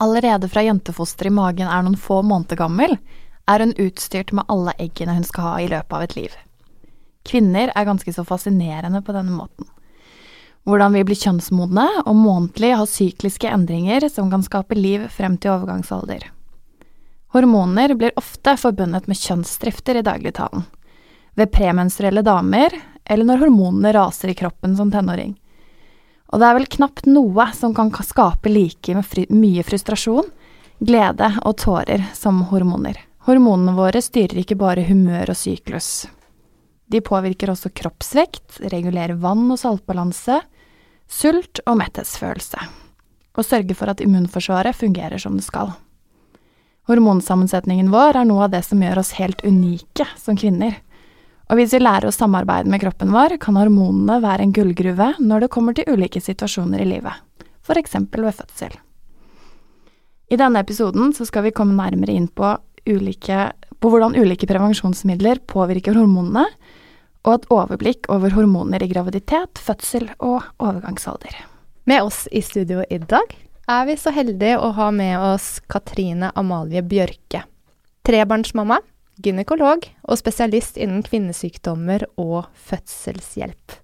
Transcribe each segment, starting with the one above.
Allerede fra jentefosteret i magen er noen få måneder gammel, er hun utstyrt med alle eggene hun skal ha i løpet av et liv. Kvinner er ganske så fascinerende på denne måten. Hvordan vi blir kjønnsmodne og månedlig har sykliske endringer som kan skape liv frem til overgangsalder. Hormoner blir ofte forbundet med kjønnsdrifter i dagligtalen. Ved premenstruelle damer, eller når hormonene raser i kroppen som tenåring. Og det er vel knapt noe som kan skape like mye frustrasjon, glede og tårer som hormoner. Hormonene våre styrer ikke bare humør og syklus. De påvirker også kroppsvekt, regulerer vann- og saltbalanse, sult og metthetsfølelse, og sørger for at immunforsvaret fungerer som det skal. Hormonsammensetningen vår er noe av det som gjør oss helt unike som kvinner. Og hvis vi lærer å samarbeide med kroppen vår, kan hormonene være en gullgruve når det kommer til ulike situasjoner i livet, eksempel ved fødsel. I denne episoden skal vi komme nærmere inn på, ulike, på hvordan ulike prevensjonsmidler påvirker hormonene, og et overblikk over hormoner i graviditet, fødsel og overgangsalder. Med oss i studio i dag er vi så heldige å ha med oss Katrine Amalie Bjørke. Trebarnsmamma, gynekolog og spesialist innen kvinnesykdommer og fødselshjelp.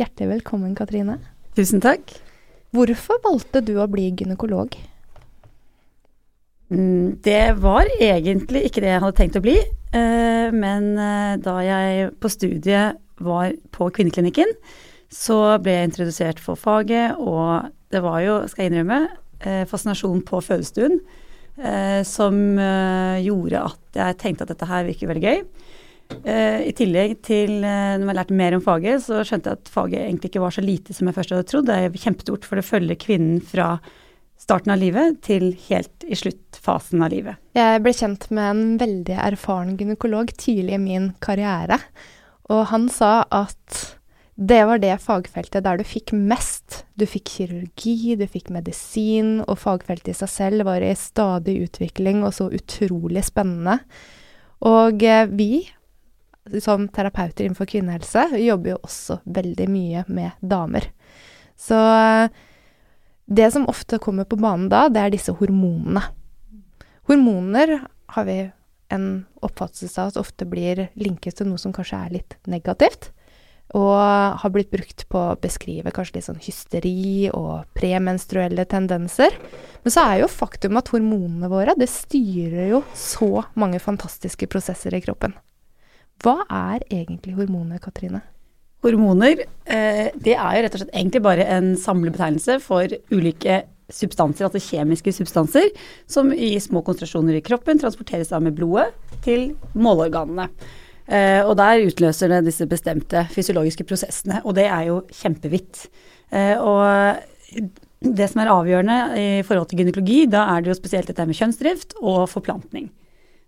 Hjertelig velkommen, Katrine. Tusen takk. Hvorfor valgte du å bli gynekolog? Mm, det var egentlig ikke det jeg hadde tenkt å bli, eh, men eh, da jeg på studiet var på kvinneklinikken, så ble jeg introdusert for faget, og det var jo, skal jeg innrømme, eh, fascinasjon på fødestuen som gjorde at jeg tenkte at dette her virker veldig gøy. I tillegg til når jeg lærte mer om faget, så skjønte jeg at faget egentlig ikke var så lite som jeg først hadde trodd. Det er kjempestort, for det følger kvinnen fra starten av livet til helt i sluttfasen av livet. Jeg ble kjent med en veldig erfaren gynekolog tidlig i min karriere, og han sa at det var det fagfeltet der du fikk mest. Du fikk kirurgi, du fikk medisin, og fagfeltet i seg selv var i stadig utvikling og så utrolig spennende. Og eh, vi, som terapeuter innenfor kvinnehelse, jobber jo også veldig mye med damer. Så det som ofte kommer på banen da, det er disse hormonene. Hormoner har vi en oppfattelse av at ofte blir linket til noe som kanskje er litt negativt, og har blitt brukt på å beskrive kanskje litt sånn hysteri og premenstruelle tendenser. Men så er jo faktum at hormonene våre, det styrer jo så mange fantastiske prosesser i kroppen. Hva er egentlig hormoner, Katrine? Hormoner eh, det er jo rett og slett egentlig bare en samlebetegnelse for ulike substanser, altså kjemiske substanser, som i små konsentrasjoner i kroppen transporteres av med blodet til måleorganene. Eh, og der utløser det disse bestemte fysiologiske prosessene, og det er jo kjempevidt. Eh, og det som er avgjørende i forhold til gynekologi, da er det jo spesielt dette med kjønnsdrift og forplantning.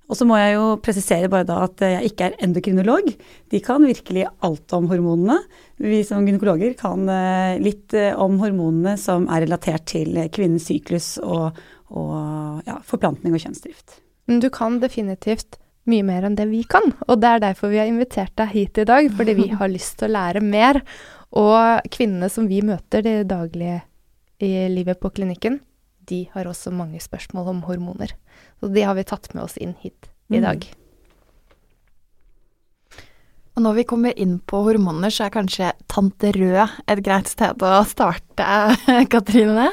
Og så må jeg jo presisere bare da at jeg ikke er endokrinolog. De kan virkelig alt om hormonene. Vi som gynekologer kan eh, litt om hormonene som er relatert til kvinnens syklus og, og ja, forplantning og kjønnsdrift. Du kan definitivt mye mer enn det vi kan, og det er derfor vi har invitert deg hit i dag. Fordi vi har lyst til å lære mer. Og kvinnene som vi møter det daglige i livet på klinikken, de har også mange spørsmål om hormoner. Så de har vi tatt med oss inn hit i mm. dag. Mm. Og når vi kommer inn på hormoner, så er kanskje Tante Rød et greit sted å starte, Katrine.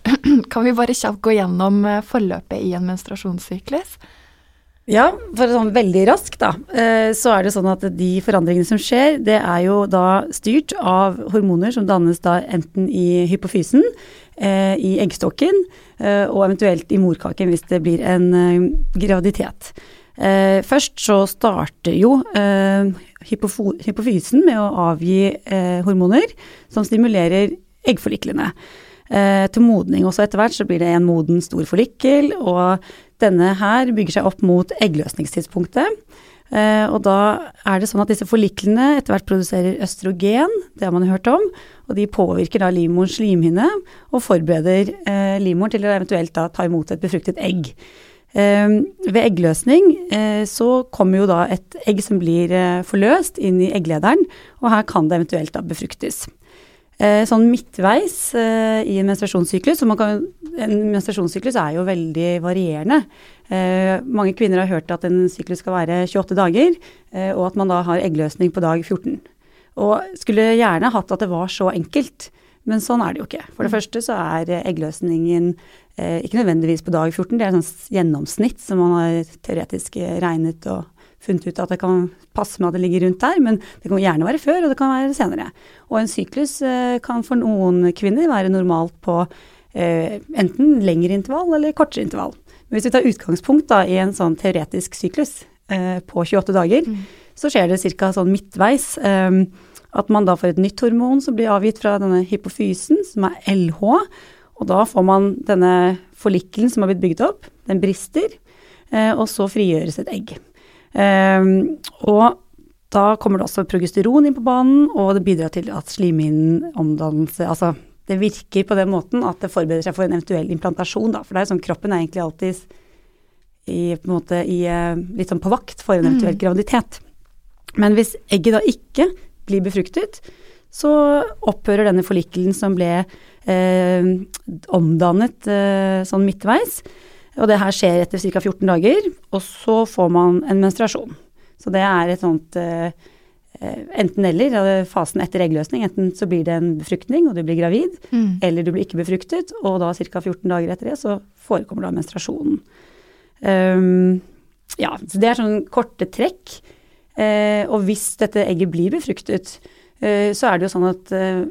Kan vi bare kjapt gå gjennom eh, forløpet i en menstruasjonssyklus? Ja, for sånn veldig raskt, da. Eh, så er det sånn at de forandringene som skjer, det er jo da styrt av hormoner som dannes da enten i hypofysen eh, i eggstokken eh, og eventuelt i morkaken hvis det blir en graviditet. Først så starter jo hypofysen med å avgi hormoner som stimulerer eggforliklene. Eh, til modning. Også etter hvert så blir det en moden stor forlikkel, og denne her bygger seg opp mot eggløsningstidspunktet. Eh, og da er det sånn at disse forliklene etter hvert produserer østrogen, det har man hørt om, og de påvirker da livmorens slimhinne og forbereder eh, livmoren til å eventuelt da ta imot et befruktet egg. Eh, ved eggløsning eh, så kommer jo da et egg som blir eh, forløst inn i egglederen, og her kan det eventuelt da befruktes. Eh, sånn midtveis i en menstruasjonssyklus, og kan, en menstruasjonssyklus er jo veldig varierende. Eh, mange kvinner har hørt at en syklus skal være 28 dager, eh, og at man da har eggløsning på dag 14. Og skulle gjerne hatt at det var så enkelt, men sånn er det jo ikke. For det mm. første så er eggløsningen eh, ikke nødvendigvis på dag 14, det er et sånn gjennomsnitt som man har teoretisk regnet og funnet ut at det kan passe med at det ligger rundt der, men det kan gjerne være før, og det kan være senere. Og en syklus eh, kan for noen kvinner være normalt på eh, enten lengre intervall eller kortere intervall. Men hvis vi tar utgangspunkt da, i en sånn teoretisk syklus eh, på 28 dager, mm. så skjer det ca. sånn midtveis. At man da får et nytt hormon som blir avgitt fra denne hypofysen, som er LH. Og da får man denne forlikkelen som har blitt bygd opp, den brister, og så frigjøres et egg. Eh, og da kommer det også progesteron inn på banen, og det bidrar til at slimhinnen omdannelse, altså det virker på den måten at det forbereder seg for en eventuell implantasjon, da. For det er sånn kroppen er egentlig alltid i, på, måte, i, eh, litt sånn på vakt for en eventuell mm. graviditet. Men hvis egget da ikke blir befruktet, så opphører denne forlikkelen som ble eh, omdannet eh, sånn midtveis. Og det her skjer etter ca. 14 dager, og så får man en menstruasjon. Så det er et sånt eh, Eh, enten-eller, fasen etter eggløsning. Enten så blir det en befruktning, og du blir gravid, mm. eller du blir ikke befruktet, og da ca. 14 dager etter det så forekommer da menstruasjonen. Um, ja, så det er sånn korte trekk. Uh, og hvis dette egget blir befruktet, uh, så er det jo sånn at uh,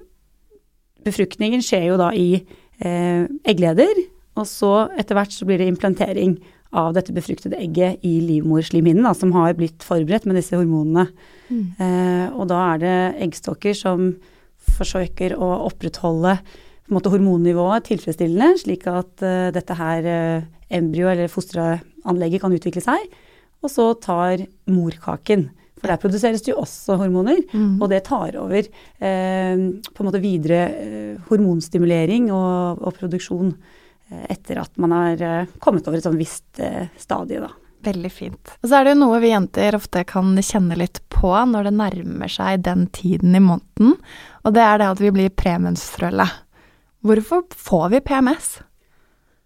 befruktningen skjer jo da i eggleder, og så etter hvert så blir det implantering av dette befruktede egget i livmorslimhinnen, som har blitt forberedt med disse hormonene. Mm. Eh, og da er det eggstokker som forsøker å opprettholde måte, hormonnivået tilfredsstillende, slik at eh, dette her eh, embryo- eller fosteranlegget kan utvikle seg. Og så tar morkaken. For der produseres det jo også hormoner, mm. og det tar over eh, på en måte videre eh, hormonstimulering og, og produksjon etter at man har eh, kommet over et sånn visst eh, stadie, da. Veldig fint. Og så er det jo noe vi jenter ofte kan kjenne litt på når det nærmer seg den tiden i måneden, og det er det at vi blir premenstruelle. Hvorfor får vi PMS?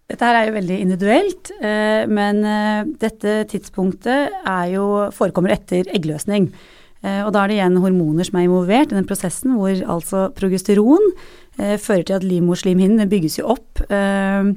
Dette her er jo veldig individuelt, men dette tidspunktet er jo, forekommer etter eggløsning. Og da er det igjen hormoner som er involvert i den prosessen, hvor altså progesteron Eh, fører til at livmorslimhinnen bygges jo opp eh,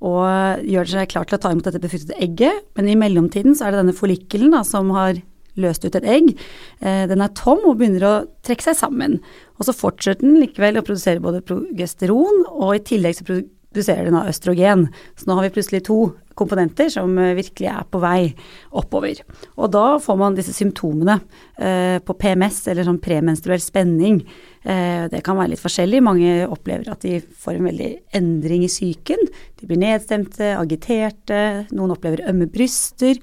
og gjør seg klar til å ta imot dette befruktede egget. Men i mellomtiden så er det denne follikkelen som har løst ut et egg. Eh, den er tom og begynner å trekke seg sammen. Og så fortsetter den likevel å produsere både progesteron, og i tillegg så produserer den av østrogen. Så nå har vi plutselig to komponenter som virkelig er på vei oppover. Og da får man disse symptomene eh, på PMS, eller sånn premenstruell spenning. Eh, det kan være litt forskjellig. Mange opplever at de får en veldig endring i psyken. De blir nedstemte, agiterte, noen opplever ømme bryster,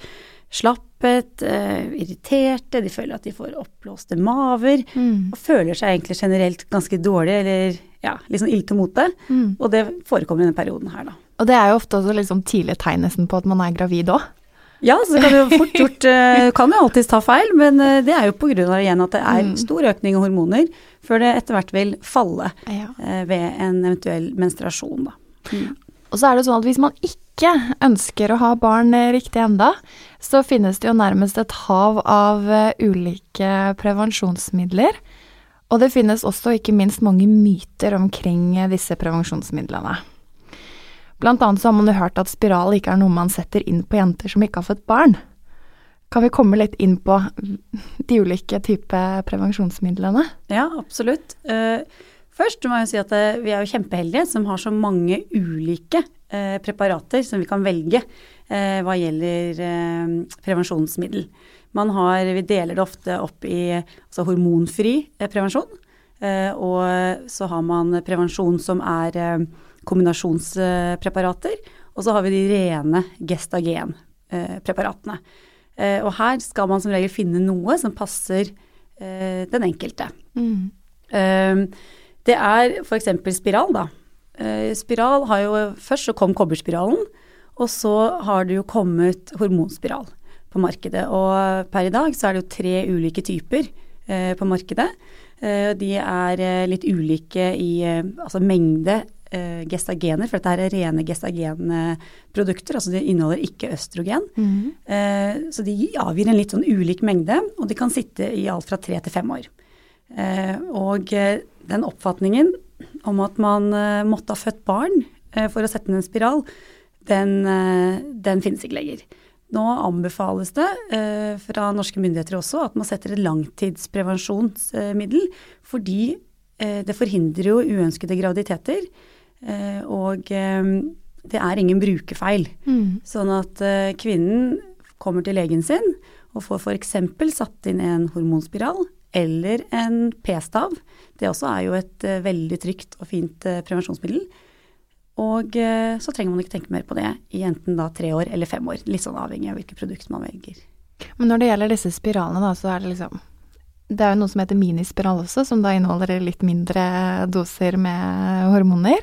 slapphet, eh, irriterte, de føler at de får oppblåste maver. Mm. Og føler seg egentlig generelt ganske dårlig, eller ja, litt sånn ille til mote. Mm. Og det forekommer i denne perioden her, da. Og det er jo ofte også liksom tidlig tegn nesten på at man er gravid òg. Ja, så det kan jo fort gjort uh, Kan jo alltids ta feil, men uh, det er jo pga. igjen at det er mm. stor økning i hormoner før det etter hvert vil falle ja. uh, ved en eventuell menstruasjon, da. Mm. Og så er det sånn at hvis man ikke ønsker å ha barn riktig enda, så finnes det jo nærmest et hav av ulike prevensjonsmidler. Og det finnes også ikke minst mange myter omkring disse prevensjonsmidlene. Blant annet så har man jo hørt at spiral ikke er noe man setter inn på jenter som ikke har fått barn. Kan vi komme litt inn på de ulike typer prevensjonsmidlene? Ja, absolutt. Uh, først må jeg si at uh, vi er jo kjempeheldige som har så mange ulike uh, preparater som vi kan velge hva gjelder prevensjonsmiddel. Man har, vi deler det ofte opp i altså hormonfri prevensjon. Eh, og så har man prevensjon som er eh, kombinasjonspreparater. Og så har vi de rene gestagenpreparatene. Eh, og her skal man som regel finne noe som passer eh, den enkelte. Mm. Eh, det er f.eks. spiral, da. Spiral har jo Først så kom kobberspiralen, og så har det jo kommet hormonspiral på markedet. Og per i dag så er det jo tre ulike typer på markedet. De er litt ulike i altså mengde eh, gestagener, for dette er rene gestagenprodukter. Altså de inneholder ikke østrogen. Mm. Eh, så de avgir en litt sånn ulik mengde, og de kan sitte i alt fra tre til fem år. Eh, og eh, den oppfatningen om at man eh, måtte ha født barn eh, for å sette inn en spiral, den, den finnes ikke lenger. Nå anbefales det eh, fra norske myndigheter også at man setter et langtidsprevensjonsmiddel, fordi eh, det forhindrer jo uønskede graviditeter. Eh, og eh, det er ingen brukerfeil. Mm. Sånn at eh, kvinnen kommer til legen sin og får f.eks. satt inn en hormonspiral eller en p-stav. Det også er jo et veldig trygt og fint prevensjonsmiddel. Og så trenger man ikke tenke mer på det i enten da tre år eller fem år. Litt sånn avhengig av hvilket produkt man velger. Men når det gjelder disse spiralene, da, så er det liksom Det er jo noe som heter minispiral også, som da inneholder litt mindre doser med hormoner.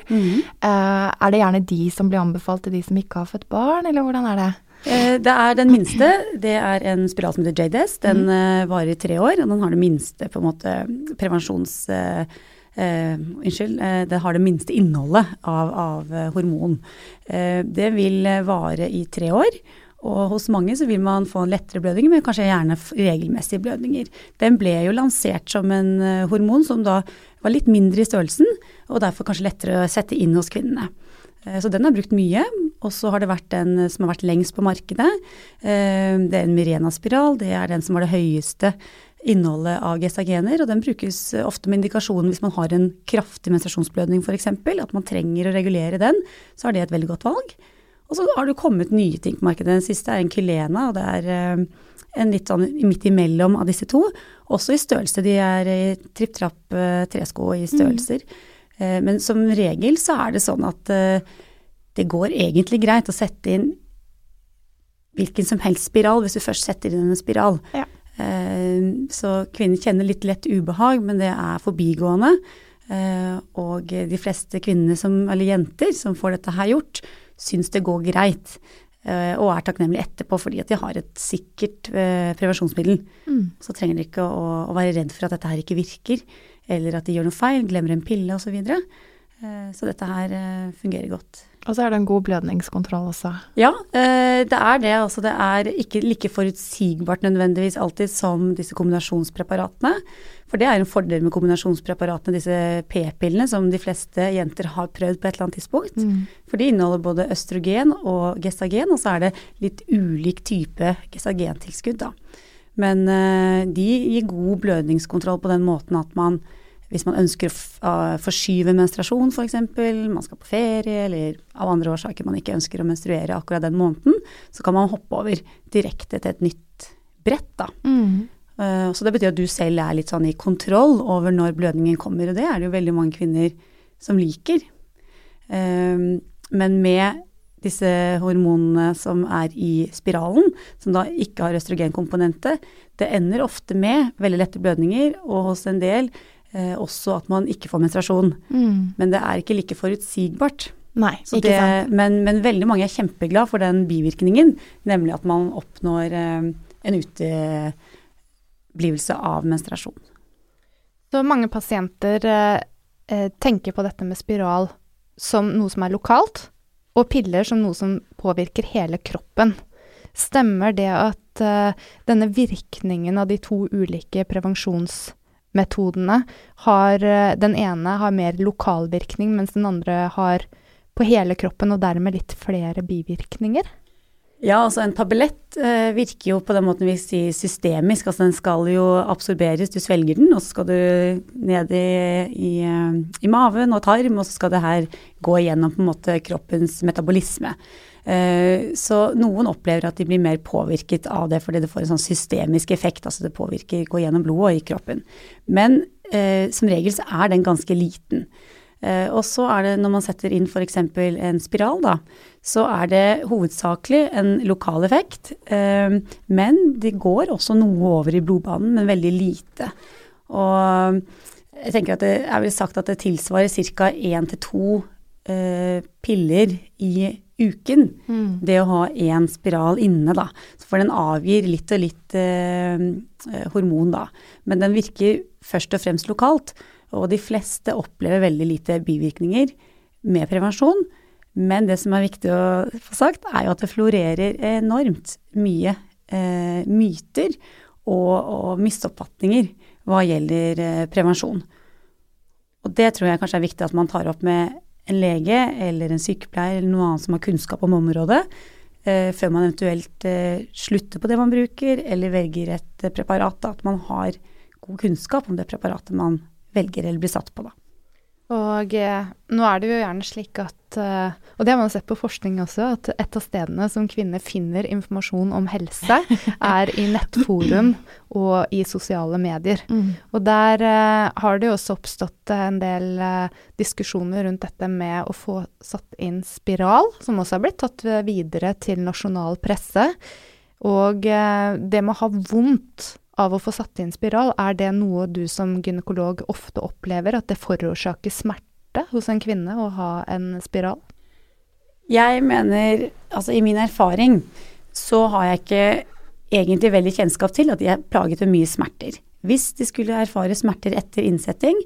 Eh, er det gjerne de som blir anbefalt til de som ikke har født barn, eller hvordan er det? Uh, Det er den minste. Det er en spiral som heter JDS. Den uh, varer i tre år, og den har det minste på en måte prevensjons... unnskyld. det har det minste innholdet av, av hormon. Det vil vare i tre år. Og hos mange så vil man få lettere blødninger, men kanskje gjerne regelmessige blødninger. Den ble jo lansert som en eh, hormon som da var litt mindre i størrelsen, og derfor kanskje lettere å sette inn hos kvinnene. Eh, Så den er brukt mye, og så har det vært den som har vært lengst på markedet. Eh, Det er en Mirena-spiral, det er den som har det høyeste innholdet av gestagener, og den brukes eh, ofte med indikasjonen hvis man har en kraftig menstruasjonsblødning f.eks., at man trenger å regulere den, så er det et veldig godt valg. Og så har det kommet nye ting på markedet. Den siste er en Kylena, og det er eh, en litt sånn midt imellom av disse to. Også i størrelse. De er i tripp-trapp eh, tresko i størrelser. Mm. Men som regel så er det sånn at det går egentlig greit å sette inn hvilken som helst spiral hvis du først setter inn en spiral. Ja. Så kvinner kjenner litt lett ubehag, men det er forbigående. Og de fleste kvinnene som, eller jenter som får dette her gjort, syns det går greit. eh, Og er takknemlig etterpå fordi at de har et sikkert eh, prevensjonsmiddel. Mm. Så trenger de ikke å, å være redd for at dette her ikke virker, eller at de gjør noe feil, glemmer en pille osv. Så, videre. Eh, så dette her fungerer godt. Og så er det en god blødningskontroll også. Ja, eh, det er det. Altså det er ikke like forutsigbart nødvendigvis alltid som disse kombinasjonspreparatene. For det er en fordel med kombinasjonspreparatene, disse p-pillene, som de fleste jenter har prøvd på et eller annet tidspunkt. Mm. For de inneholder både østrogen og gestagen, og så er det litt ulik type gestagentilskudd, da. Men eh, de gir god blødningskontroll på den måten at man hvis man ønsker å forskyve menstruasjon f.eks., man skal på ferie eller av andre årsaker man ikke ønsker å menstruere akkurat den måneden, så kan man hoppe over direkte til et nytt brett, da. Mm. Eh, Så det betyr at du selv er litt sånn i kontroll over når blødningen kommer, og det er det jo veldig mange kvinner som liker. Eh, Men med disse hormonene som er i spiralen, som da ikke har østrogenkomponente, det ender ofte med veldig lette blødninger, og hos en del eh, også at man ikke får menstruasjon. Mm. Men det er ikke like forutsigbart. Nei, Så ikke det, sant. men, men veldig mange er kjempeglad for den bivirkningen, nemlig at man oppnår eh, en uteblivelse av menstruasjon. Så mange pasienter eh, eh, tenker på dette med spiral som noe som er lokalt, og piller som noe som påvirker hele kroppen. Stemmer det at eh, denne virkningen av de to ulike prevensjonsmetodene har eh, Den ene har mer lokalvirkning, mens den andre har på hele kroppen, og dermed litt flere bivirkninger? Ja, altså en tablett eh, virker jo på den måten vi sier systemisk. Altså den skal jo absorberes, du svelger den, og så skal du ned i, i, eh, i maven og tarm, og så skal det her gå igjennom på en måte kroppens metabolisme. Eh, så noen opplever at de blir mer påvirket av det fordi det får en sånn systemisk effekt, altså det påvirker, går gjennom blodet og i kroppen. Men eh, som regel så er den ganske liten. Eh, og så er det når man setter inn f.eks. en spiral, da, så er det hovedsakelig en lokal effekt. Men det går også noe over i blodbanen, men veldig lite. Og jeg tenker at det er vel sagt at det tilsvarer ca. én til to piller i uken. Mm. Det å ha én spiral inne, da. For den avgir litt og litt eh, hormon, da. Men den virker først og fremst lokalt. Og de fleste opplever veldig lite bivirkninger med prevensjon. Men det som er viktig å få sagt, er jo at det florerer enormt mye eh, myter og, og, misoppfatninger hva gjelder eh, prevensjon. Og det tror jeg kanskje er viktig at man tar opp med en lege eller en sykepleier eller noen annen som har kunnskap om området, eh, før man eventuelt eh, slutter på det man bruker eller velger et preparat. Da, at man har god kunnskap om det preparatet man velger eller blir satt på, da. Og eh, nå er det jo gjerne slik at, eh, og det har man sett på forskning også, at et av stedene som kvinner finner informasjon om helse, er i nettforum og i sosiale medier. Mm. Og der eh, har det jo også oppstått en del eh, diskusjoner rundt dette med å få satt inn spiral, som også har blitt tatt videre til nasjonal presse. Og eh, det med å ha vondt av å få satt inn spiral, er det noe du som gynekolog ofte opplever, at det forårsaker smerte hos en kvinne å ha en spiral? Jeg mener, altså i min erfaring, så har jeg ikke egentlig veldig kjennskap til at de er plaget med mye smerter. Hvis de skulle erfare smerter etter innsetting,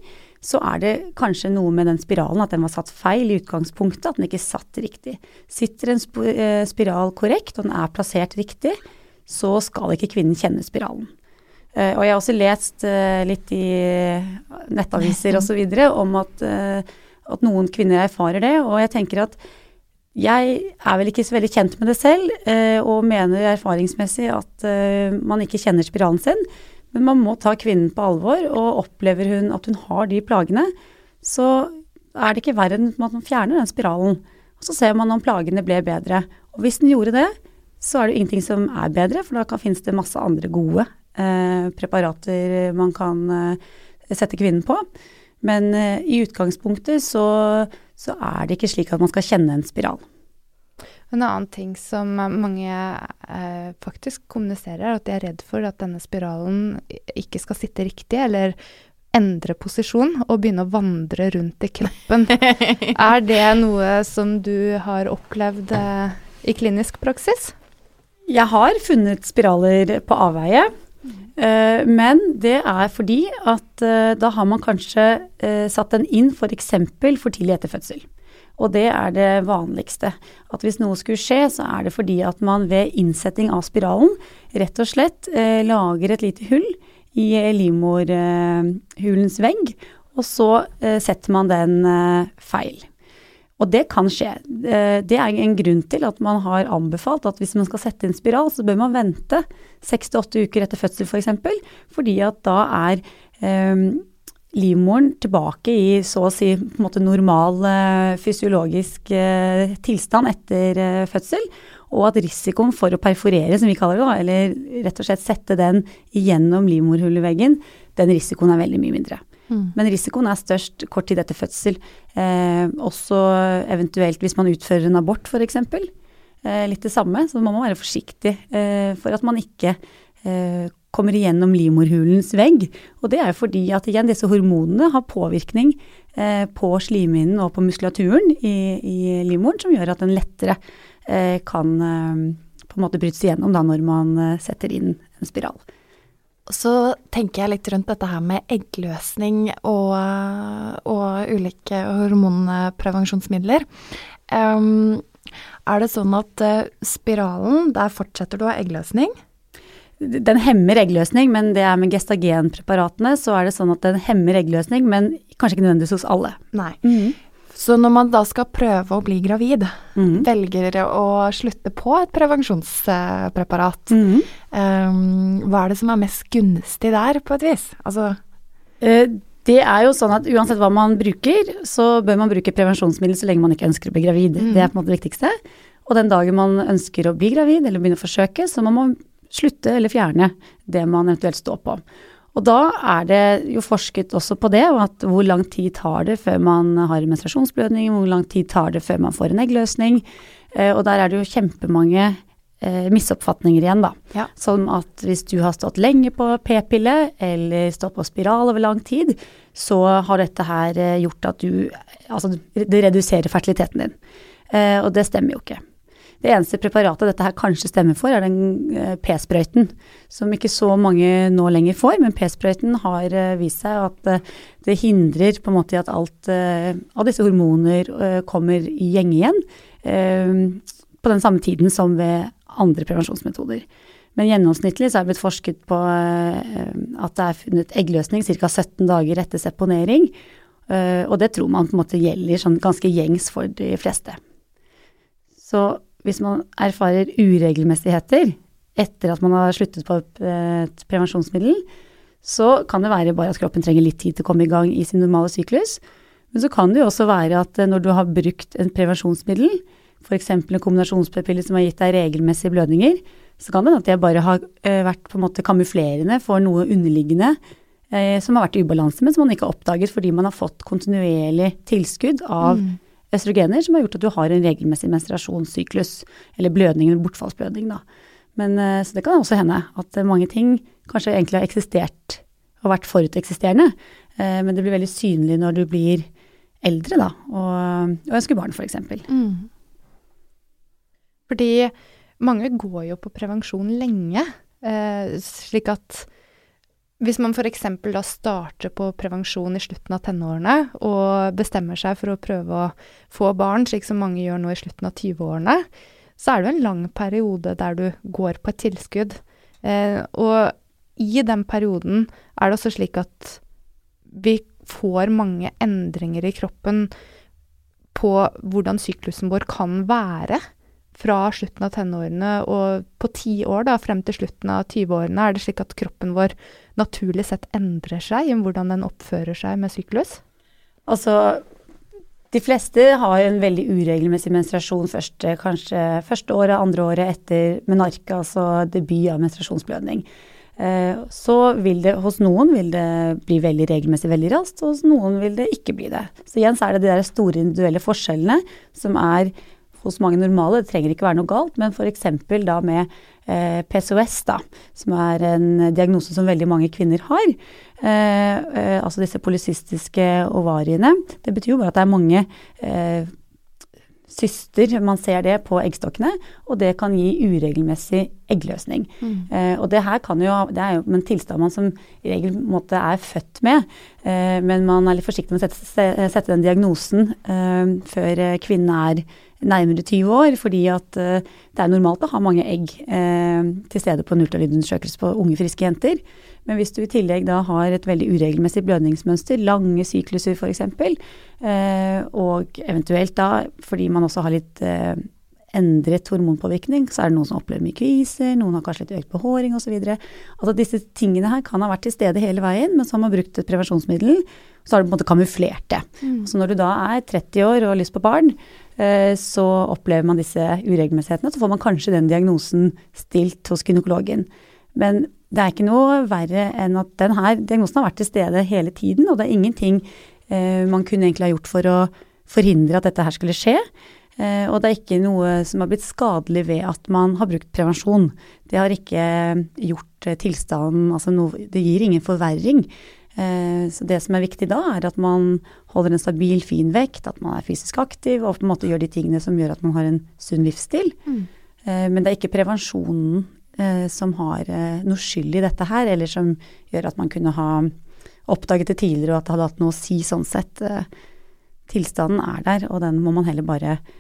så er det kanskje noe med den spiralen, at den var satt feil i utgangspunktet, at den ikke satt riktig. Sitter en eh, spiral korrekt, og den er plassert riktig, så skal ikke kvinnen kjenne spiralen. Uh, og jeg har også lest uh, litt i nettaviser osv. om at, at, noen kvinner erfarer det. Og jeg tenker at jeg er vel ikke så veldig kjent med det selv, og mener erfaringsmessig at man ikke kjenner spiralen sin. Men man må ta kvinnen på alvor, og opplever hun at hun har de plagene, så er det ikke verre enn at man fjerner den spiralen. Og så ser man om plagene ble bedre. Og hvis den gjorde det, så er det ingenting som er bedre, for da finnes det masse andre gode Eh, preparater man kan eh, sette kvinnen på. Men eh, i utgangspunktet så, så, er det ikke slik at man skal kjenne en spiral. En annen ting som mange eh, faktisk kommuniserer, er at de er redd for at denne spiralen ikke skal sitte riktig, eller endre posisjon og begynne å vandre rundt i kroppen. er det noe som du har opplevd eh, i klinisk praksis? Jeg har funnet spiraler på avveie. Uh, men det er fordi at uh, da har man kanskje uh, satt den inn f.eks. For, for tidlig etter fødsel. Og det er det vanligste. At hvis noe skulle skje, så er det fordi at man ved innsetting av spiralen rett og slett lager et lite hull i livmorhulens vegg, og så setter man den feil. Og det kan skje. Eh, det er en grunn til at man har anbefalt at hvis man skal sette inn spiral, så bør man vente seks til åtte uker etter fødsel f.eks., for eksempel, fordi at da er eh, livmoren tilbake i så å si på en måte normal eh, fysiologisk eh, tilstand etter eh, fødsel, og at risikoen for å perforere, som vi kaller det, da, eller rett og slett sette den gjennom livmorhulleveggen, den risikoen er veldig mye mindre. Mm. Men risikoen er størst kort tid etter fødsel. Eh, også eventuelt hvis man utfører en abort f.eks. Eh, litt det samme, så man må være forsiktig eh, for at man ikke eh, kommer igjennom livmorhulens vegg. Og det er jo fordi at igjen disse hormonene har påvirkning eh, på slimhinnen og på muskulaturen i, i, livmoren, som gjør at den lettere eh, kan eh, på en måte brytes igjennom da når man setter inn en spiral. Så tenker jeg litt rundt dette her med eggløsning og, og ulike hormonprevensjonsmidler. Um, er det sånn at uh, spiralen, der fortsetter du å ha eggløsning? Den hemmer eggløsning, men det er med gestagenpreparatene så er det sånn at den hemmer eggløsning, men kanskje ikke nødvendigvis hos alle. Nei. Mm. Så når man da skal prøve å bli gravid, mm. velger å slutte på et prevensjonspreparat, mm. um, hva er det som er mest gunstig der, på et vis? Altså uh, det er jo sånn at uansett hva man bruker, så bør man bruke prevensjonsmiddel så lenge man ikke ønsker å bli gravid. Mm. Det er på en måte det viktigste. Og den dagen man ønsker å bli gravid eller begynne å forsøke, så må man slutte eller fjerne det man eventuelt står på. Og da er det jo forsket også på det, at hvor lang tid tar det før man har menstruasjonsblødning, hvor lang tid tar det før man får en eggløsning. Eh, og der er det jo kjempemange eh, misoppfatninger igjen, da. Ja. Som at hvis du har stått lenge på p-pille eller stått på spiral over lang tid, så har dette her eh, gjort at du Altså det reduserer fertiliteten din. Eh, og det stemmer jo ikke. Det eneste preparatet dette her kanskje stemmer for, er den p-sprøyten, som ikke så mange nå lenger får. Men p-sprøyten har eh, vist seg at eh, det hindrer på en måte at alt eh, av disse hormoner kommer i gjenge igjen på den samme tiden som ved andre prevensjonsmetoder. Men gjennomsnittlig så er det blitt forsket på at det er funnet eggløsning ca. 17 dager etter seponering. Og det tror man på en måte gjelder sånn ganske gjengs for de fleste. Så hvis man erfarer uregelmessigheter etter at man har sluttet på et, prevensjonsmiddel, så kan det være bare at kroppen trenger litt tid til å komme i gang i sin normale syklus. Men så kan det jo også være at når du har brukt en prevensjonsmiddel, f.eks. en kombinasjonspille som har gitt deg regelmessige blødninger, så kan det hende at det bare har eh, vært på en måte kamuflerende for noe underliggende eh, som har vært i ubalanse, men som man ikke har oppdaget fordi man har fått kontinuerlig tilskudd av Mm. østrogener som har gjort at du har en regelmessig menstruasjonssyklus, eller blødning eller bortfallsblødning, da. Men eh, så det kan også hende at eh, mange ting kanskje egentlig har eksistert og vært foruteksisterende, eh, men det blir veldig synlig når du blir eldre, da, og, og ønsker barn, f.eks. Mm. Fordi mange går jo på prevensjon lenge, slik at hvis man f.eks. da starter på prevensjon i slutten av tenårene og bestemmer seg for å prøve å få barn, slik som mange gjør nå i slutten av 20-årene, så er det jo en lang periode der du går på et tilskudd. Eh, og i den perioden er det også slik at vi får mange endringer i kroppen på hvordan syklusen vår kan være fra slutten av tenårene og på ti år, da, frem til slutten av 20-årene, er det slik at kroppen vår naturlig sett endrer seg i hvordan den oppfører seg med syklus? Altså, de fleste har en veldig uregelmessig menstruasjon første, kanskje første året, andre året etter menarke, altså debut av menstruasjonsblødning. Eh, Så vil det, hos noen vil det bli veldig regelmessig veldig raskt, og hos noen vil det ikke bli det. Så igjen så er det de der store individuelle forskjellene som er hos mange normale. Det trenger ikke være noe galt, men f.eks. da med eh, PCOS, da, som er en diagnose som veldig mange kvinner har. Eh, eh, altså disse polycystiske ovariene. Det betyr jo bare at det er mange eh, syster, man ser det på eggstokkene, og det kan gi uregelmessig eggløsning. Eh, og det her kan jo, det er jo en tilstand man som i regel måte er født med, eh, men man er litt forsiktig med å sette, sette den diagnosen eh, før kvinnen er nærmere 20 år, fordi at eh, det er normalt å ha mange egg eh, til stede på en ultralydundersøkelse på unge, friske jenter. Men hvis du i tillegg da har et veldig uregelmessig blødningsmønster, lange sykluser f.eks., eh, og eventuelt da fordi man også har litt eh, endret hormonpåvirkning, så er det noen som opplever mye kviser, noen har kanskje litt økt behåring osv. Altså disse tingene her kan ha vært til stede hele veien, men så har man brukt et prevensjonsmiddel, så har du på en måte kamuflert det. Så når du da er 30 år og har lyst på barn, eh, så opplever man disse uregelmessighetene, så får man kanskje den diagnosen stilt hos gynekologen. Men det er ikke noe verre enn at denne diagnosen har vært til stede hele tiden, og det er ingenting eh, man kunne egentlig ha gjort for å forhindre at dette her skulle skje. Eh, og det er ikke noe som har blitt skadelig ved at man har brukt prevensjon. Det har ikke gjort eh, tilstanden Altså noe, det gir ingen forverring. Eh, så det som er viktig da, er at man holder en stabil, fin vekt, at man er fysisk aktiv og på en måte gjør de tingene som gjør at man har en sunn livsstil. Mm. men det er ikke prevensjonen eh, som har eh, noe skyld i dette her, eller som gjør at man kunne ha oppdaget det tidligere og at det hadde hatt noe å si sånn sett. Eh, tilstanden er der, og den må man heller bare eh,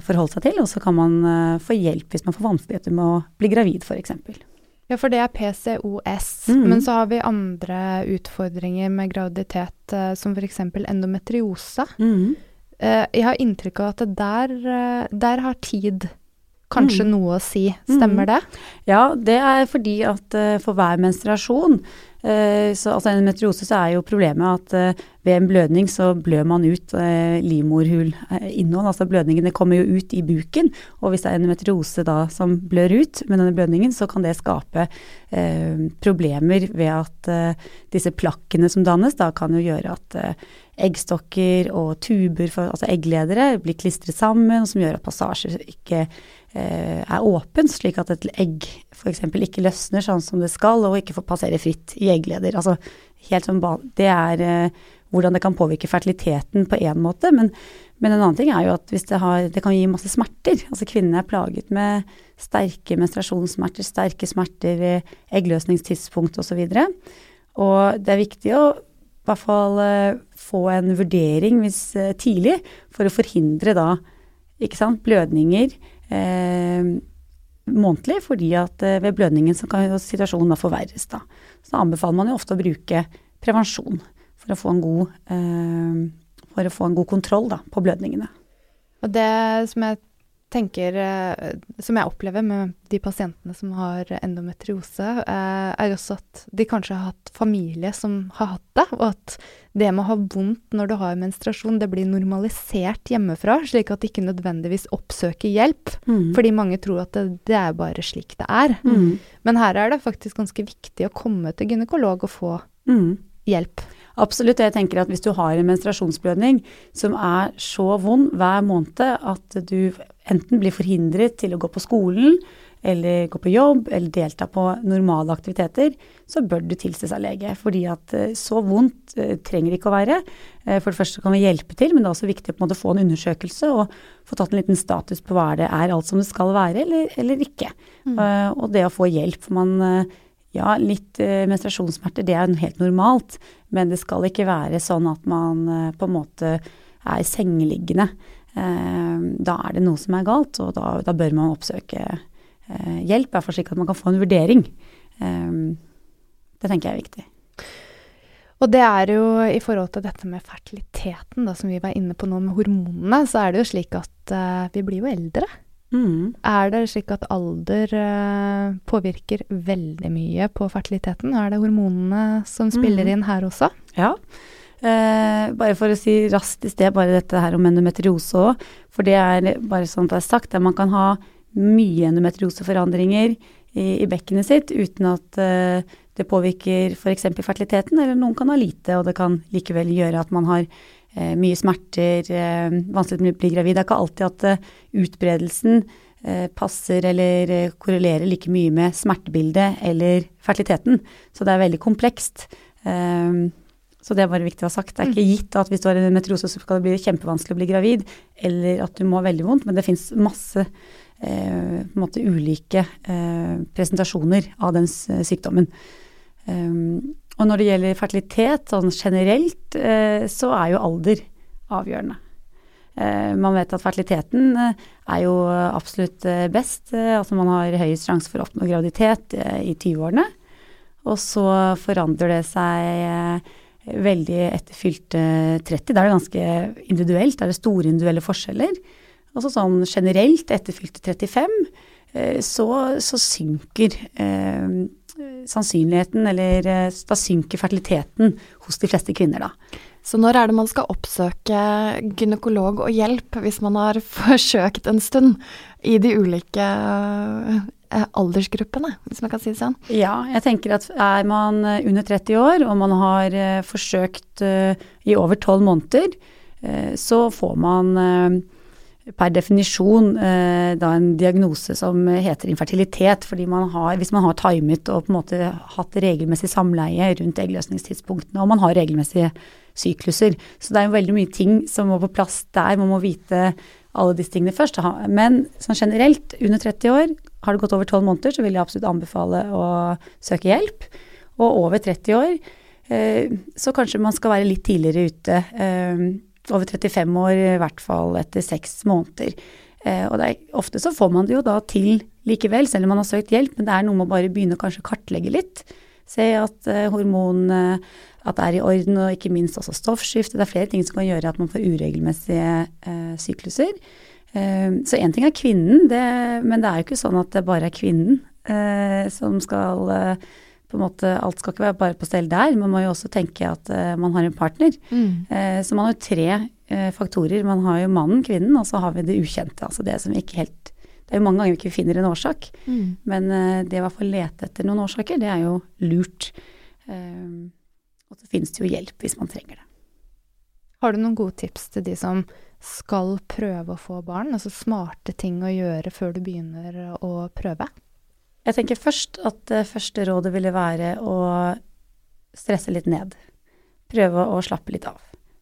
forholde seg til. Og så kan man eh, få hjelp hvis man får vanskeligheter med å bli gravid, f.eks. Ja, for det er PCOS. Mhm. Men så har vi andre utfordringer med graviditet, eh, som f.eks. endometriose. Mm. Eh, jeg har inntrykk av at der, eh, der har tid kanskje noe å si. Stemmer det? Ja, det er fordi at for hver menstruasjon så, Altså endometriose så er jo problemet at uh, ved en blødning så blør man ut livmorhulinnhold. altså blødningene kommer jo ut i buken. Og hvis det er endometriose da som blør ut med denne blødningen, så kan det skape problemer ved at disse plakkene som dannes, da kan jo gjøre at eggstokker og tuber, for, altså eggledere, blir klistret sammen, som gjør at passasjer ikke eh, er åpen, slik at et egg f.eks. ikke løsner sånn som det skal, og ikke får passere fritt i eggleder. Altså, helt sånn, det er eh, hvordan det kan påvirke fertiliteten på én måte, men, men, en annen ting er jo at det, har, det kan gi masse smerter. Altså kvinnene er plaget med sterke menstruasjonssmerter, sterke smerter ved eggløsningstidspunkt osv. Og, så og det er viktig å hvert fall uh, få en vurdering hvis, uh, tidlig for å forhindre da sant, blødninger eh, månedlig, fordi at ved blødningen så kan jo situasjonen da forverres. Da. Så da anbefaler man jo ofte å bruke prevensjon for å få en god, å få en god kontroll da, på blødningene. Og det som jeg tenker, eh, som jeg opplever med de pasientene som har endometriose, eh, er også at de kanskje har hatt familie som har hatt det, og at det med å ha vondt når du har menstruasjon, det blir normalisert hjemmefra, slik at de ikke nødvendigvis oppsøker hjelp. Mm. Fordi mange tror at det, det, er bare slik det er. Mm. Men her er det faktisk ganske viktig å komme til gynekolog og få mm. hjelp. Absolutt. Jeg tenker at hvis du har en menstruasjonsblødning som er så vond hver måned at du enten blir forhindret til å gå på skolen, eller gå på jobb, eller delta på normale aktiviteter, så bør du tilse seg lege. Fordi at eh, så vondt uh, trenger det ikke å være. Uh, for det første kan vi hjelpe til, men det er også viktig å på en måte få en undersøkelse og få tatt en liten status på hva det er alt som det skal være, eller, eller ikke. Mm. Og det å få hjelp. For man ja, litt menstruasjonssmerter, det er helt normalt. Men det skal ikke være sånn at man på en måte er sengeliggende. Uh, da er det noe som er galt, og da, da bør man oppsøke hjelp. I hvert fall slik at man kan få en vurdering. det tenker jeg er viktig. Og det er jo i forhold til dette med fertiliteten, da, som vi var inne på nå med hormonene, så er det jo slik at vi blir jo eldre. Mm. Er det slik at alder uh, påvirker veldig mye på fertiliteten? Er det hormonene som spiller mm. inn her også? Ja. Uh, bare for å si raskt i sted, bare dette her om endometriose òg. For det er bare sånn at det er sagt, at man kan ha mye endometrioseforandringer i, i bekkenet sitt uten at eh, det påvirker f.eks. fertiliteten, eller noen kan ha lite, og det kan likevel gjøre at man har eh, mye smerter, eh, vanskelig å bli gravid. Det er ikke alltid at eh, utbredelsen eh, passer eller eh, korrelerer like mye med smertebildet eller fertiliteten. Så det er veldig komplekst. Eh, så det er bare viktig å ha sagt. Det er ikke gitt at hvis du har en metrose, så skal det bli kjempevanskelig å bli gravid, eller at du må ha veldig vondt, men det fins masse eh, måte, ulike eh, presentasjoner av den sykdommen. Um, og når det gjelder fertilitet sånn generelt, eh, så er jo alder avgjørende. Eh, man vet at fertiliteten eh, er jo absolutt best. Altså man har høyest sjanse for å oppnå graviditet i 20-årene. Og så forandrer det seg veldig etter fylte 30. Da er det ganske individuelt. Da er det store individuelle forskjeller. Og så sånn generelt etter fylte 35 så, så synker eh, sannsynligheten, eller eh, da synker fertiliteten hos de fleste kvinner, da. Så når er det man skal oppsøke gynekolog og hjelp hvis man har forsøkt en stund i de ulike eh, aldersgruppene, hvis man kan si det sånn? Ja, jeg tenker at er man eh, under 30 år og man har forsøkt i over 12 måneder, så får man per definisjon eh, da en diagnose som heter infertilitet. fordi man har, hvis man har timet og på en måte hatt regelmessig samleie rundt eggløsningstidspunktene, og man har regelmessige sykluser. Så det er jo veldig mye ting som må på plass der. Man må vite alle disse tingene først. Men sånn generelt, under 30 år, har det gått over 12 måneder, så vil jeg absolutt anbefale å søke hjelp. Og over 30 år, eh, så kanskje man skal være litt tidligere ute. Eh, over 35 år, i hvert fall etter seks måneder. Eh, og er, ofte så får man det jo da til likevel, selv om man har søkt hjelp, men det er noe med å bare begynne å kanskje kartlegge litt. Se at hormonene at det er i orden, og ikke minst også stoffskifte. Det er flere ting som kan gjøre at man får uregelmessige sykluser. Eh, så én ting er kvinnen, det, men det er jo ikke sånn at det bare er kvinnen eh, som skal eh, på en måte, Alt skal ikke være bare på stell der. Man må jo også tenke at eh, man har en partner. Mm. Eh, så man har jo tre faktorer. Man har jo mannen, kvinnen, og så har vi det ukjente. Altså det som vi ikke helt Det er jo mange ganger vi ikke finner en årsak. Mm. Men det å i hvert fall lete etter noen årsaker, det er jo lurt. Eh, og så finnes det jo hjelp hvis man trenger det. Har du noen gode tips til de som skal prøve å få barn? Altså smarte ting å gjøre før du begynner å prøve? Jeg tenker først at det første rådet ville være å stresse litt ned. Prøve å slappe litt av.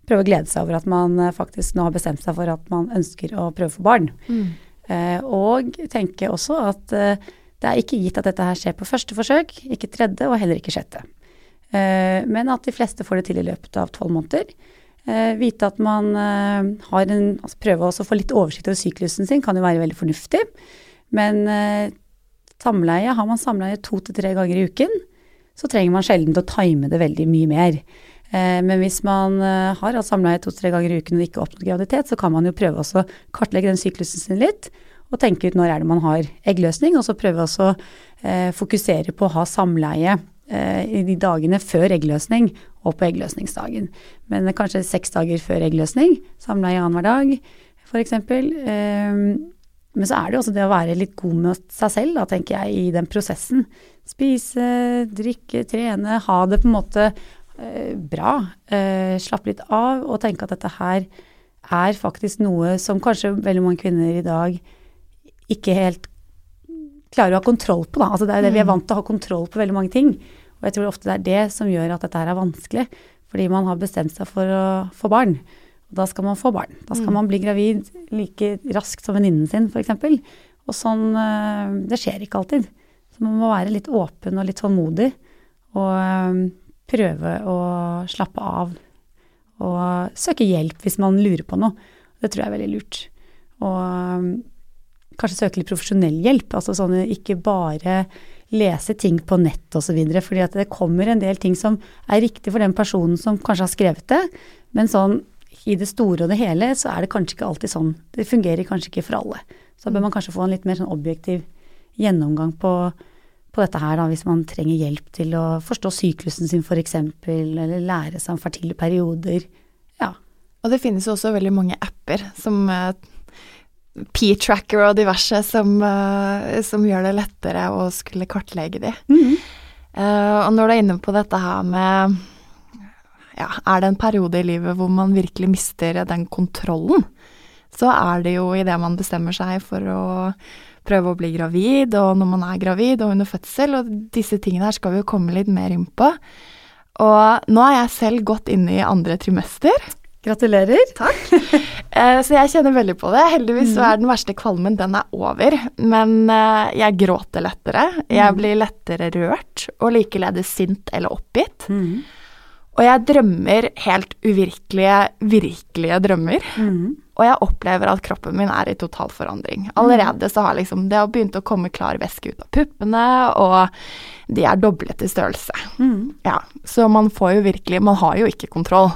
Prøve å glede seg over at man eh, faktisk nå har bestemt seg for at man ønsker å prøve å få barn. Mm. Eh, og tenke også at eh, det er ikke gitt at dette her skjer på første forsøk, ikke tredje og heller ikke sjette. Eh, men at de fleste får det til i løpet av tolv måneder. Eh, vite at man eh, har en altså Prøve å få litt oversikt over syklusen sin kan jo være veldig fornuftig. Men eh, samleie, har man samleie to til tre ganger i uken, så trenger man sjelden å time det veldig mye mer. Men hvis man har hatt samleie to-tre ganger i uken og ikke oppnådd graviditet, så kan man jo prøve å kartlegge den syklusen sin litt, og tenke ut når er det man har eggløsning, og så prøve eh, fokusere på å ha samleie i de dagene før eggløsning og på eggløsningsdagen. Men eh, kanskje seks dager før eggløsning, samleie annenhver dag f.eks. Eh, men så er det jo også det å være litt god med seg selv, da, tenker jeg, i den prosessen. Spise, drikke, trene, ha det på en måte eh, bra. Eh, slappe litt av og tenke at dette her er faktisk noe som kanskje veldig mange kvinner i dag ikke helt klarer å ha kontroll på. Da. Altså det er det vi er vant til å ha kontroll på veldig mange ting. Og jeg tror ofte det er det som gjør at dette her er vanskelig. Fordi man har bestemt seg for å få barn. Og da skal man få barn. Da skal Mm. man bli gravid like raskt som venninnen sin, f.eks. Og sånn eh, Det skjer ikke alltid. Så man må være litt åpen og litt tålmodig. Og eh, prøve å slappe av. Og søke hjelp hvis man lurer på noe. Det tror jeg er veldig lurt. Og eh, kanskje søke litt profesjonell hjelp. Altså sånne ikke bare lese ting på nett osv. Fordi at det kommer en del ting som er riktig for den personen som kanskje har skrevet det. Men sånn i det store og det hele så er det kanskje ikke alltid sånn. Det fungerer kanskje ikke for alle. Så bør man kanskje få en litt mer sånn objektiv gjennomgang på, på dette her, da, hvis man trenger hjelp til å forstå syklusen sin f.eks., eller lære seg om fertile perioder. Ja. Og det finnes jo også veldig mange apper som eh, P-tracker og diverse som, eh, som gjør det lettere å skulle kartlegge de. Eh, og når du er inne på dette her med ja, er det en periode i livet hvor man virkelig mister den kontrollen, så er det jo idet man bestemmer seg for å prøve å bli gravid, og når man er gravid og under fødsel, og disse tingene her skal vi jo komme litt mer inn på. Og nå er jeg selv gått inn i andre trimester. Gratulerer. Eh, Så jeg kjenner veldig på det. Heldigvis så er den verste kvalmen, den er over. Men eh, jeg gråter lettere. Jeg blir lettere rørt, og likeledes sint eller oppgitt. Mm. Og jeg drømmer helt uvirkelige, virkelige drømmer. Mm. Og jeg opplever at kroppen min er i total forandring. Allerede så har liksom det har begynt å komme klar væske ut av puppene, og de er doblet i størrelse. Mm. Ja, så man får jo virkelig Man har jo ikke kontroll.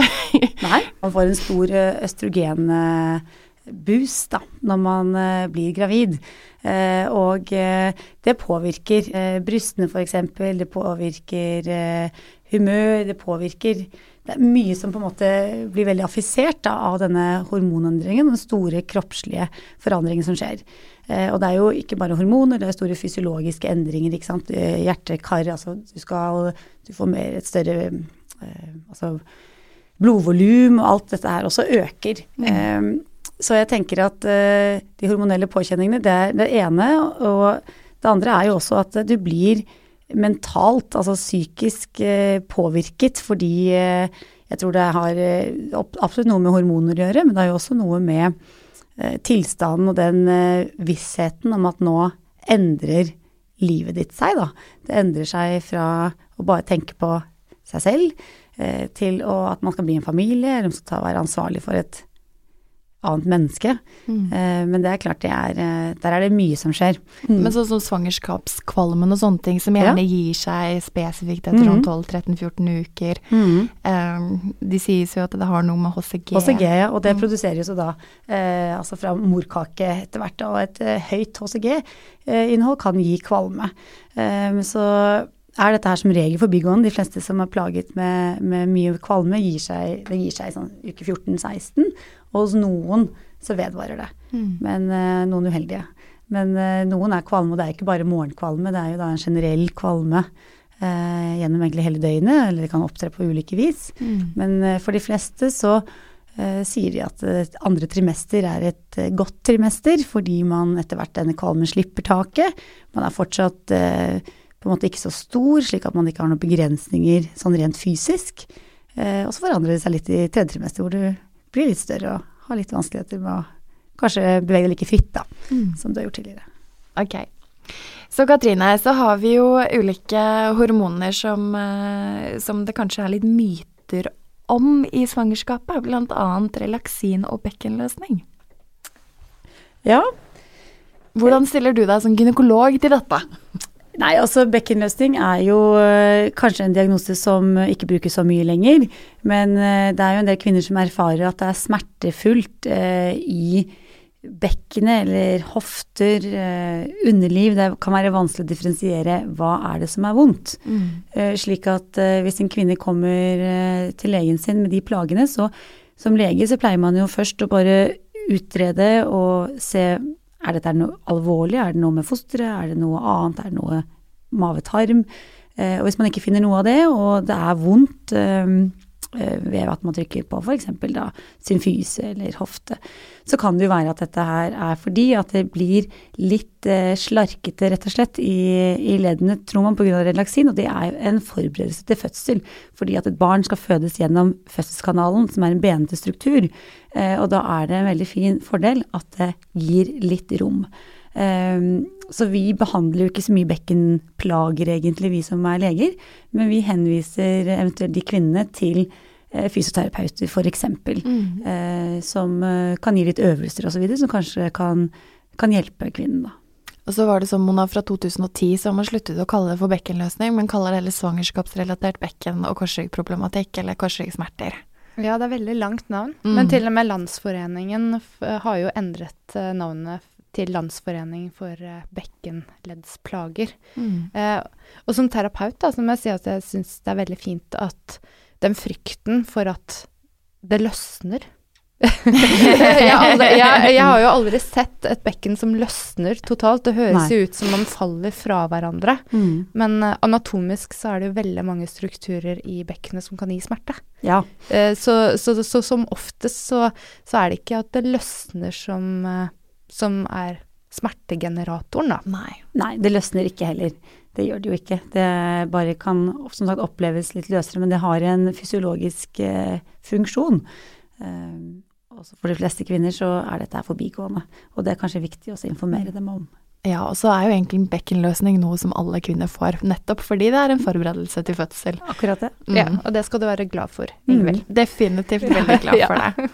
Nei. Man får en stor østrogenboost da, når man eh, blir gravid. Eh, og eh, det påvirker eh, brystene f.eks., det påvirker eh, humør, det påvirker Det er mye som på en måte blir veldig affisert da, av denne hormonendringen, den store kroppslige forandringen som skjer. Eh, og det er jo ikke bare hormoner, det er store fysiologiske endringer. ikke sant? Hjertekar, altså du skal Du får mer et større eh, altså blodvolum og alt dette her også øker. Eh, så jeg tenker at eh, de hormonelle påkjenningene, det er det ene. Og det andre er jo også at du blir mentalt, altså psykisk eh, påvirket fordi eh, jeg tror det har absolutt noe med hormoner å gjøre, men det har jo også noe med tilstanden og den vissheten om at nå endrer livet ditt seg, da. Det endrer seg fra å bare tenke på seg selv, til å, at man skal bli en familie, eller man skal ta, være ansvarlig for et annet menneske. Mm. Eh, men det er klart det er eh, Der er det mye som skjer. Men sånn som svangerskapskvalmen og sånne ting, som gjerne gir seg spesifikt etter sånn Mhm. 12-13-14 uker. Mm. Eh, de sies jo at det har noe med HCG HCG, ja, og det Mm. produseres jo da eh, altså fra morkake etter hvert. Og et eh, høyt HCG-innhold kan gi kvalme. Eh, så er dette her som regel for bygghånd. De fleste som er plaget med, med mye kvalme, gir seg, det gir seg i sånn uke 14-16. Og hos noen så vedvarer det, Mm. men uh, noen uheldige. Men uh, noen er kvalme, og det er ikke bare morgenkvalme, det er jo da en generell kvalme Uh, gjennom egentlig hele døgnet, eller det kan opptre på ulike vis. Mm. Men for de fleste så sier de at andre trimester er et godt trimester, fordi man etter hvert denne kvalmen slipper taket. Man er fortsatt eh, på en måte ikke så stor, slik at man ikke har noen begrensninger sånn rent fysisk. Eh, og så forandrer det seg litt i tredje trimester, hvor du blir litt større og har litt vanskeligheter med å kanskje bevege deg like fritt da, Mm. som du har gjort tidligere. Ok. Så Katrine, så har vi jo ulike hormoner som, eh, som det kanskje er litt myter om i svangerskapet, annet relaksin og bekkenløsning. Ja, Hvordan stiller du deg som gynekolog til dette? Nei, altså bekkenløsning er jo øh, kanskje en diagnose som øh, ikke brukes så mye lenger. Men øh, det er jo en del kvinner som erfarer at det er smertefullt eh, i bekkenet eller hofter, eh, underliv. Det kan være vanskelig å differensiere hva er det som er vondt. Eh, slik at eh, hvis en kvinne kommer eh, til legen sin med de plagene, så som lege så pleier man jo først å bare utrede og se er dette noe alvorlig, er det noe med fosteret, er det noe annet, er det noe mave-tarm. Eh, og hvis man ikke finner noe av det, og det er vondt eh, ved at man trykker på f.eks. da symfyse eller hofte, så kan det jo være at dette her er fordi at det blir litt eh, slarkete rett og slett i, i leddene, tror man pga. relaksin, og det er jo en forberedelse til fødsel. Fordi at et barn skal fødes gjennom fødselskanalen, som er en benete struktur. Eh, og da er det en veldig fin fordel at det gir litt rom. Um, så vi behandler jo ikke så mye bekkenplager egentlig, vi som er leger, men vi henviser eventuelt de kvinnene til eh, fysioterapeuter f.eks., Mm. eh, som eh, kan gi litt øvelser osv., som kanskje kan, kan hjelpe kvinnen, da. Og så var det som Mona fra 2010 så har man sluttet å kalle det for bekkenløsning, men kaller det heller svangerskapsrelatert bekken- og korsryggproblematikk eller korsryggsmerter. Ja, det er veldig langt navn. Mm. Men til og med Landsforeningen f har jo endret navnet f- til Landsforening for eh, bekkenleddsplager. Eh, og som terapeut da, så må jeg si at jeg syns det er veldig fint at den frykten for at det løsner jeg, aldri, jeg, jeg har jo aldri sett et bekken som løsner totalt. Det høres Nei. jo ut som man faller fra hverandre. Men eh, anatomisk så er det jo veldig mange strukturer i bekkenet som kan gi smerte. Ja. Eh, så, så, så som oftest så, så er det ikke at det løsner som, som er smertegeneratoren, da. Nei. Nei, det løsner ikke heller. Det gjør det jo ikke. Det bare kan som sagt oppleves litt løsere, men det har en fysiologisk eh, funksjon. Eh, også for de fleste kvinner så er dette forbigående, og det er kanskje viktig også å informere dem om. Ja, og så er jo egentlig bekkenløsning noe som alle kvinner får, nettopp fordi det er en forberedelse til fødsel. Akkurat det. Mm. Ja, og det skal du være glad for, Mm. Definitivt veldig glad for det.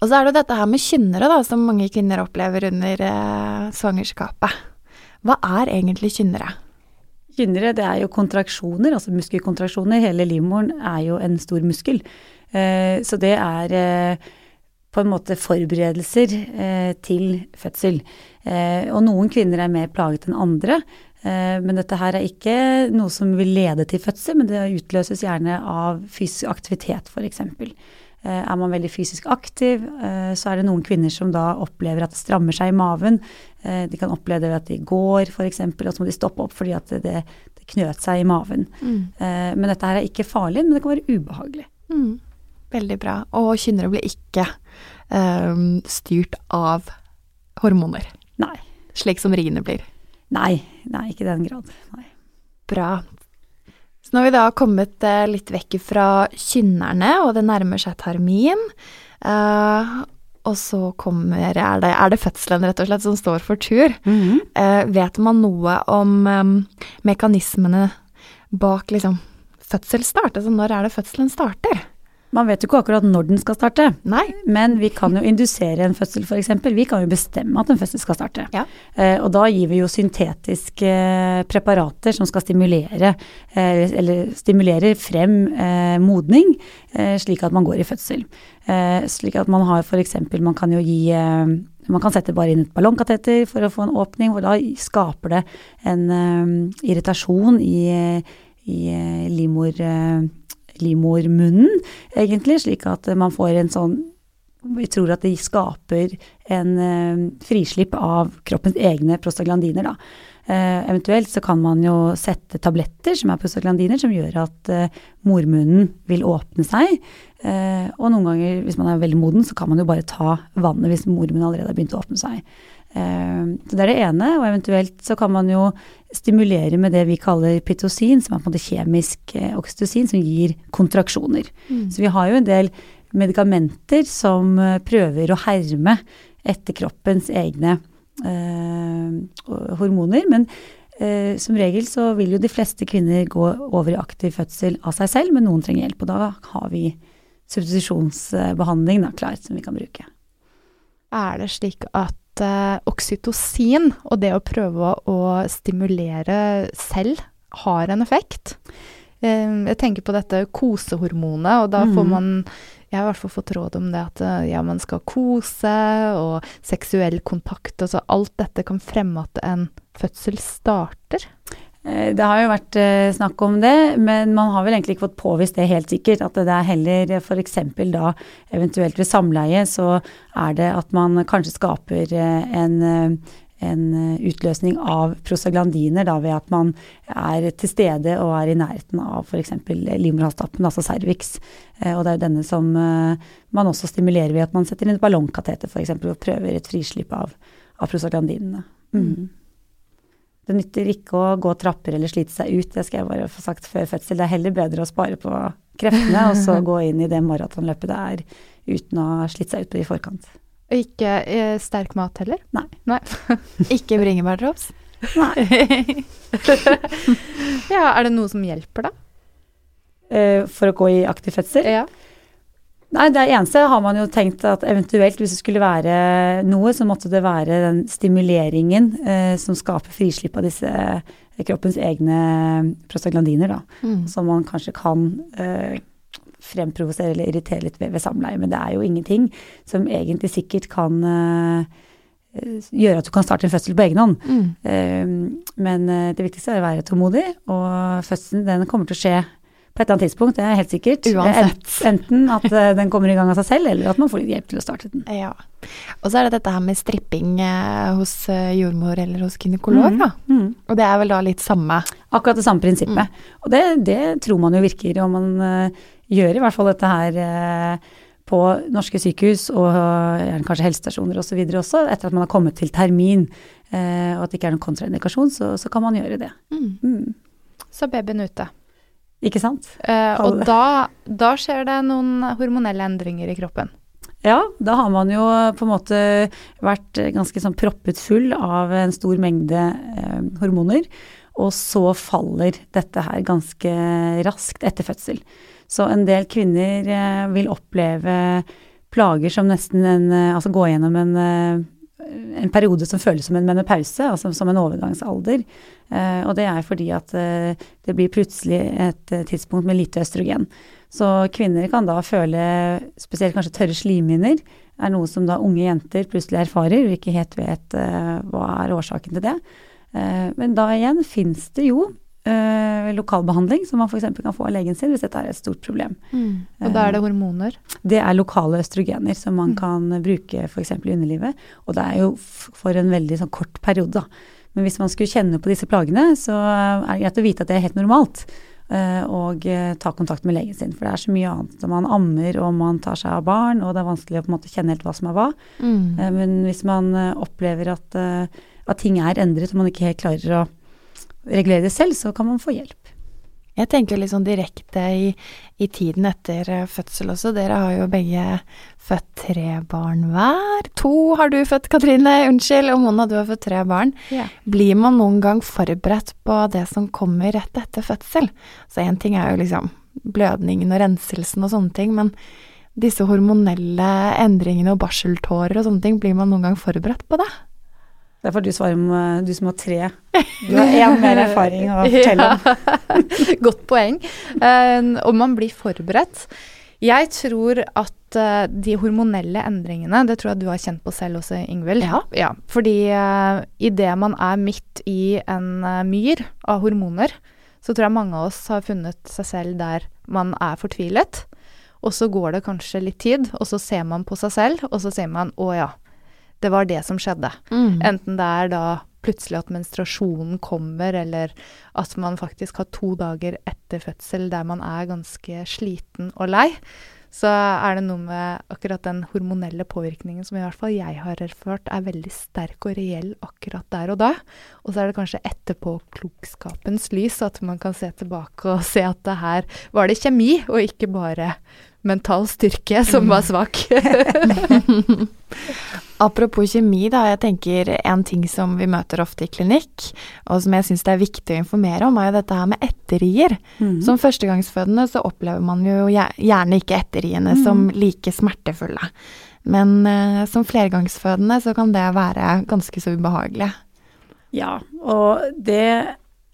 Og så er det jo dette her med kynnere, da, som mange kvinner opplever under eh, svangerskapet. Hva er egentlig kynnere? Kynnere, det er jo kontraksjoner, altså muskelkontraksjoner. Hele livmoren er jo en stor muskel. Eh, så det er eh, på en måte forberedelser eh, til fødsel. Eh, og noen kvinner er mer plaget enn andre. Eh, men dette her er ikke noe som vil lede til fødsel, men det utløses gjerne av fysisk aktivitet, f.eks. Eh, er man veldig fysisk aktiv, eh, så er det noen kvinner som da opplever at det strammer seg i maven. Eh, de kan oppleve at de går, f.eks., og så må de stoppe opp fordi at det, det knøt seg i maven. Mm. men dette her er ikke farlig, men det kan være ubehagelig. Mm. Veldig bra. Og kynnere blir ikke um, styrt av hormoner, Nei. slik som riene blir. Nei, nei, ikke i den grad. Nei. Bra. Så når vi da har kommet eh, litt vekk fra kynnerne, og det nærmer seg termin. uh, og så kommer er det, er det fødselen, rett og slett, som står for tur. Eh, vet man noe om um, mekanismene bak liksom fødselsstart? Altså når er det fødselen starter? Man vet jo ikke akkurat når den skal starte, Nei. men vi kan jo indusere en fødsel f.eks. Vi kan jo bestemme at en fødsel skal starte. Ja. Eh, og da gir vi jo syntetiske preparater som skal stimulere, eh, eller stimulerer frem eh, modning, eh, slik at man går i fødsel. Eh, slik at man har f.eks. Man kan jo gi eh, man kan sette bare inn et ballongkateter for å få en åpning, hvor da skaper det en eh, irritasjon i, i eh, livmor, eh, livmormunnen, egentlig, slik at man får en sånn Vi tror at det skaper en eh, frislipp av kroppens egne prostaglandiner, da. Eh, eventuelt så kan man jo sette tabletter som er prostaglandiner, som gjør at eh, mormunnen vil åpne seg. Eh, og noen ganger, hvis man er veldig moden, så kan man jo bare ta vannet hvis mormunnen allerede har begynt å åpne seg. Eh, så det er det ene, og eventuelt så kan man jo stimulere med det vi kaller pitosin, som er på en måte kjemisk eh, oksytocin, som gir kontraksjoner. Så vi har jo en del medikamenter som eh, prøver å herme etter kroppens egne eh, hormoner, men eh, som regel så vil jo de fleste kvinner gå over i aktiv fødsel av seg selv, men noen trenger hjelp, og da har vi substitusjonsbehandling da, klart som vi kan bruke. Er det slik at eh, oksytocin og det å prøve å, stimulere selv har en effekt? Eh, jeg tenker på dette kosehormonet, og da får Mhm. man Jeg har i hvert fall fått råd om det at eh, ja, man skal kose, og seksuell kontakt, altså alt dette kan fremme at en fødsel starter. Eh, Det har jo vært eh, snakk om det, men man har vel egentlig ikke fått påvist det helt sikkert. At det er heller f.eks. da eventuelt ved samleie så er det at man kanskje skaper eh, en, eh, en eh, utløsning av prostaglandiner da ved at man er til stede og er i nærheten av f.eks. livmorhalstappen, altså cervix. Eh, Og det er jo denne som eh, man også stimulerer ved at man setter inn et ballongkateter f.eks. og prøver et frislipp av, av prostaglandinene. Mm. Det nytter ikke å gå trapper eller slite seg ut, det skal jeg bare få sagt før fødsel. Det er heller bedre å spare på kreftene og så gå inn i det maratonløpet det er uten å slite seg ut på i forkant. Og ikke eh, sterk mat heller? Nei. Nei. Ikke bringebærdrops. Nei. Ja, er det noe som hjelper, da? Eh, For å gå i aktiv fødsel? Ja. Nei, det eneste har man jo tenkt at eventuelt hvis det skulle være noe, så måtte det være den stimuleringen eh, som skaper frislipp av disse eh, kroppens egne prostaglandiner, da. Mm. som man kanskje kan eh, fremprovosere eller irritere litt ved, ved samleie. Men det er jo ingenting som egentlig sikkert kan eh, eh, gjøre at du kan starte en fødsel på egen hånd. Mm. Eh, men eh, det viktigste er å være tålmodig, og fødselen den kommer til å skje på et eller annet tidspunkt, det er helt sikkert. Uansett. Enten at eh, den kommer i gang av seg selv, eller at man får litt hjelp til å starte den. Ja. Og så er det dette her med stripping eh, hos eh, jordmor eller hos gynekolog, da. Mm. Og det er vel da litt samme Akkurat det samme prinsippet. Og det, det tror man jo virker, og man uh, gjør i hvert fall dette her uh, på norske sykehus og uh, kanskje helsestasjoner osv. også, etter at man har kommet til termin, og at det ikke er noen kontraindikasjon, så, så kan man gjøre det. mm. Mm. Så babyen ute. Ikke sant? Eh, og da, da skjer det noen hormonelle endringer i kroppen. Ja, da har man jo på en måte vært ganske sånn proppet full av en stor mengde eh, hormoner, og så faller dette her ganske raskt etter fødsel. Så en del kvinner eh, vil oppleve plager som nesten en eh, Altså gå gjennom en, eh, en periode som føles som en menopause, altså som en overgangsalder. Eh, og det er fordi at eh, det blir plutselig et eh, tidspunkt med lite østrogen. Så kvinner kan da føle spesielt kanskje tørre slimhinner, er noe som da unge jenter plutselig erfarer og ikke helt vet eh, hva er årsaken til det. Eh, men da igjen fins det jo eh, lokalbehandling som man f.eks. kan få av legen sin hvis dette er et stort problem. Mm. Og da er det hormoner. Det er lokale østrogener som man Mm. kan bruke f.eks. i underlivet, og det er jo for en veldig sånn kort periode, da. Men hvis man skulle kjenne på disse plagene, så er det greit å vite at det er helt normalt. eh, Og eh, ta kontakt med legen sin, for det er så mye annet. Man ammer og man tar seg av barn, og det er vanskelig å på en måte kjenne helt hva som er hva. Mm. Eh, Men hvis man eh, opplever at, eh, at ting er endret og man ikke helt klarer å regulere det selv, så kan man få hjelp. Jeg tenker litt sånn direkte i, i tiden etter eh, fødsel også. Dere har jo begge født tre barn hver. To har du født, Katrine. Unnskyld. Og Mona, du har født tre barn. Ja. Blir man noen gang forberedt på det som kommer rett etter fødsel? Så én ting er jo liksom blødningen og renselsen og sånne ting, men disse hormonelle endringene og barseltårer og sånne ting, blir man noen gang forberedt på det? Det er for du svarer om, du som har tre. Du har én mer erfaring å fortelle om. Ja. Godt poeng. Uh, om man blir forberedt. Jeg tror at uh, de hormonelle endringene, det tror jeg du har kjent på selv også, Ingvild. Ja. ja. Fordi uh, idet man er midt i en uh, myr av hormoner, så tror jeg mange av oss har funnet seg selv der man er fortvilet. Og så går det kanskje litt tid, og så ser man på seg selv, og så sier man 'å ja, det var det som skjedde'. Mm. Enten det er da plutselig at menstruasjonen kommer, eller at man faktisk har to dager etter fødsel der man er ganske sliten og lei, så er det noe med akkurat den hormonelle påvirkningen som i hvert fall jeg har erfart er veldig sterk og reell akkurat der og da. Og så er det kanskje etterpåklokskapens lys at man kan se tilbake og se at det her var det kjemi, og ikke bare mental styrke som var svak. Apropos kjemi, da. Jeg tenker en ting som vi møter ofte i klinikk, og som jeg syns det er viktig å informere om, er jo dette her med etterrier. Mm. Som førstegangsfødende så opplever man jo gjerne ikke etterriene Mm. som like smertefulle. Men uh, som flergangsfødende så kan det være ganske så ubehagelig. Ja, og det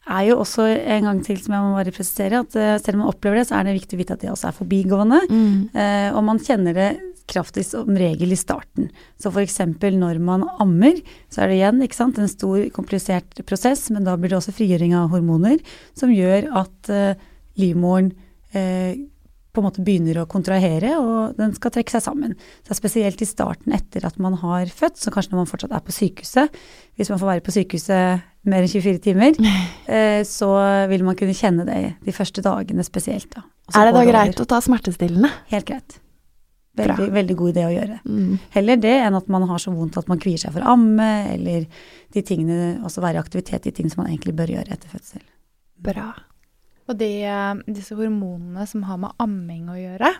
er jo også en gang til som jeg må bare presisere, at eh, selv om man opplever det, så er det viktig å vite at det også er forbigående. Eh, og man kjenner det kraftigst som regel i starten. Så f.eks. når man ammer, så er det igjen ikke sant, en stor, komplisert prosess, men da blir det også frigjøring av hormoner som gjør at eh, livmoren eh, på en måte begynner å kontrahere, og den skal trekke seg sammen. Så det er spesielt i starten etter at man har født, så kanskje når man fortsatt er på sykehuset, hvis man får være på sykehuset mer enn 24 timer, eh, så vil man kunne kjenne det de første dagene spesielt. Da. Er det da greit å ta smertestillende? Helt greit. Veldig, veldig god idé å gjøre. Mm. Heller det enn at man har så vondt at man kvier seg for å amme, eller de tingene, også være i aktivitet, de tingene som man egentlig bør gjøre etter fødsel. Bra. Og de, eh, disse hormonene som har med amming å gjøre,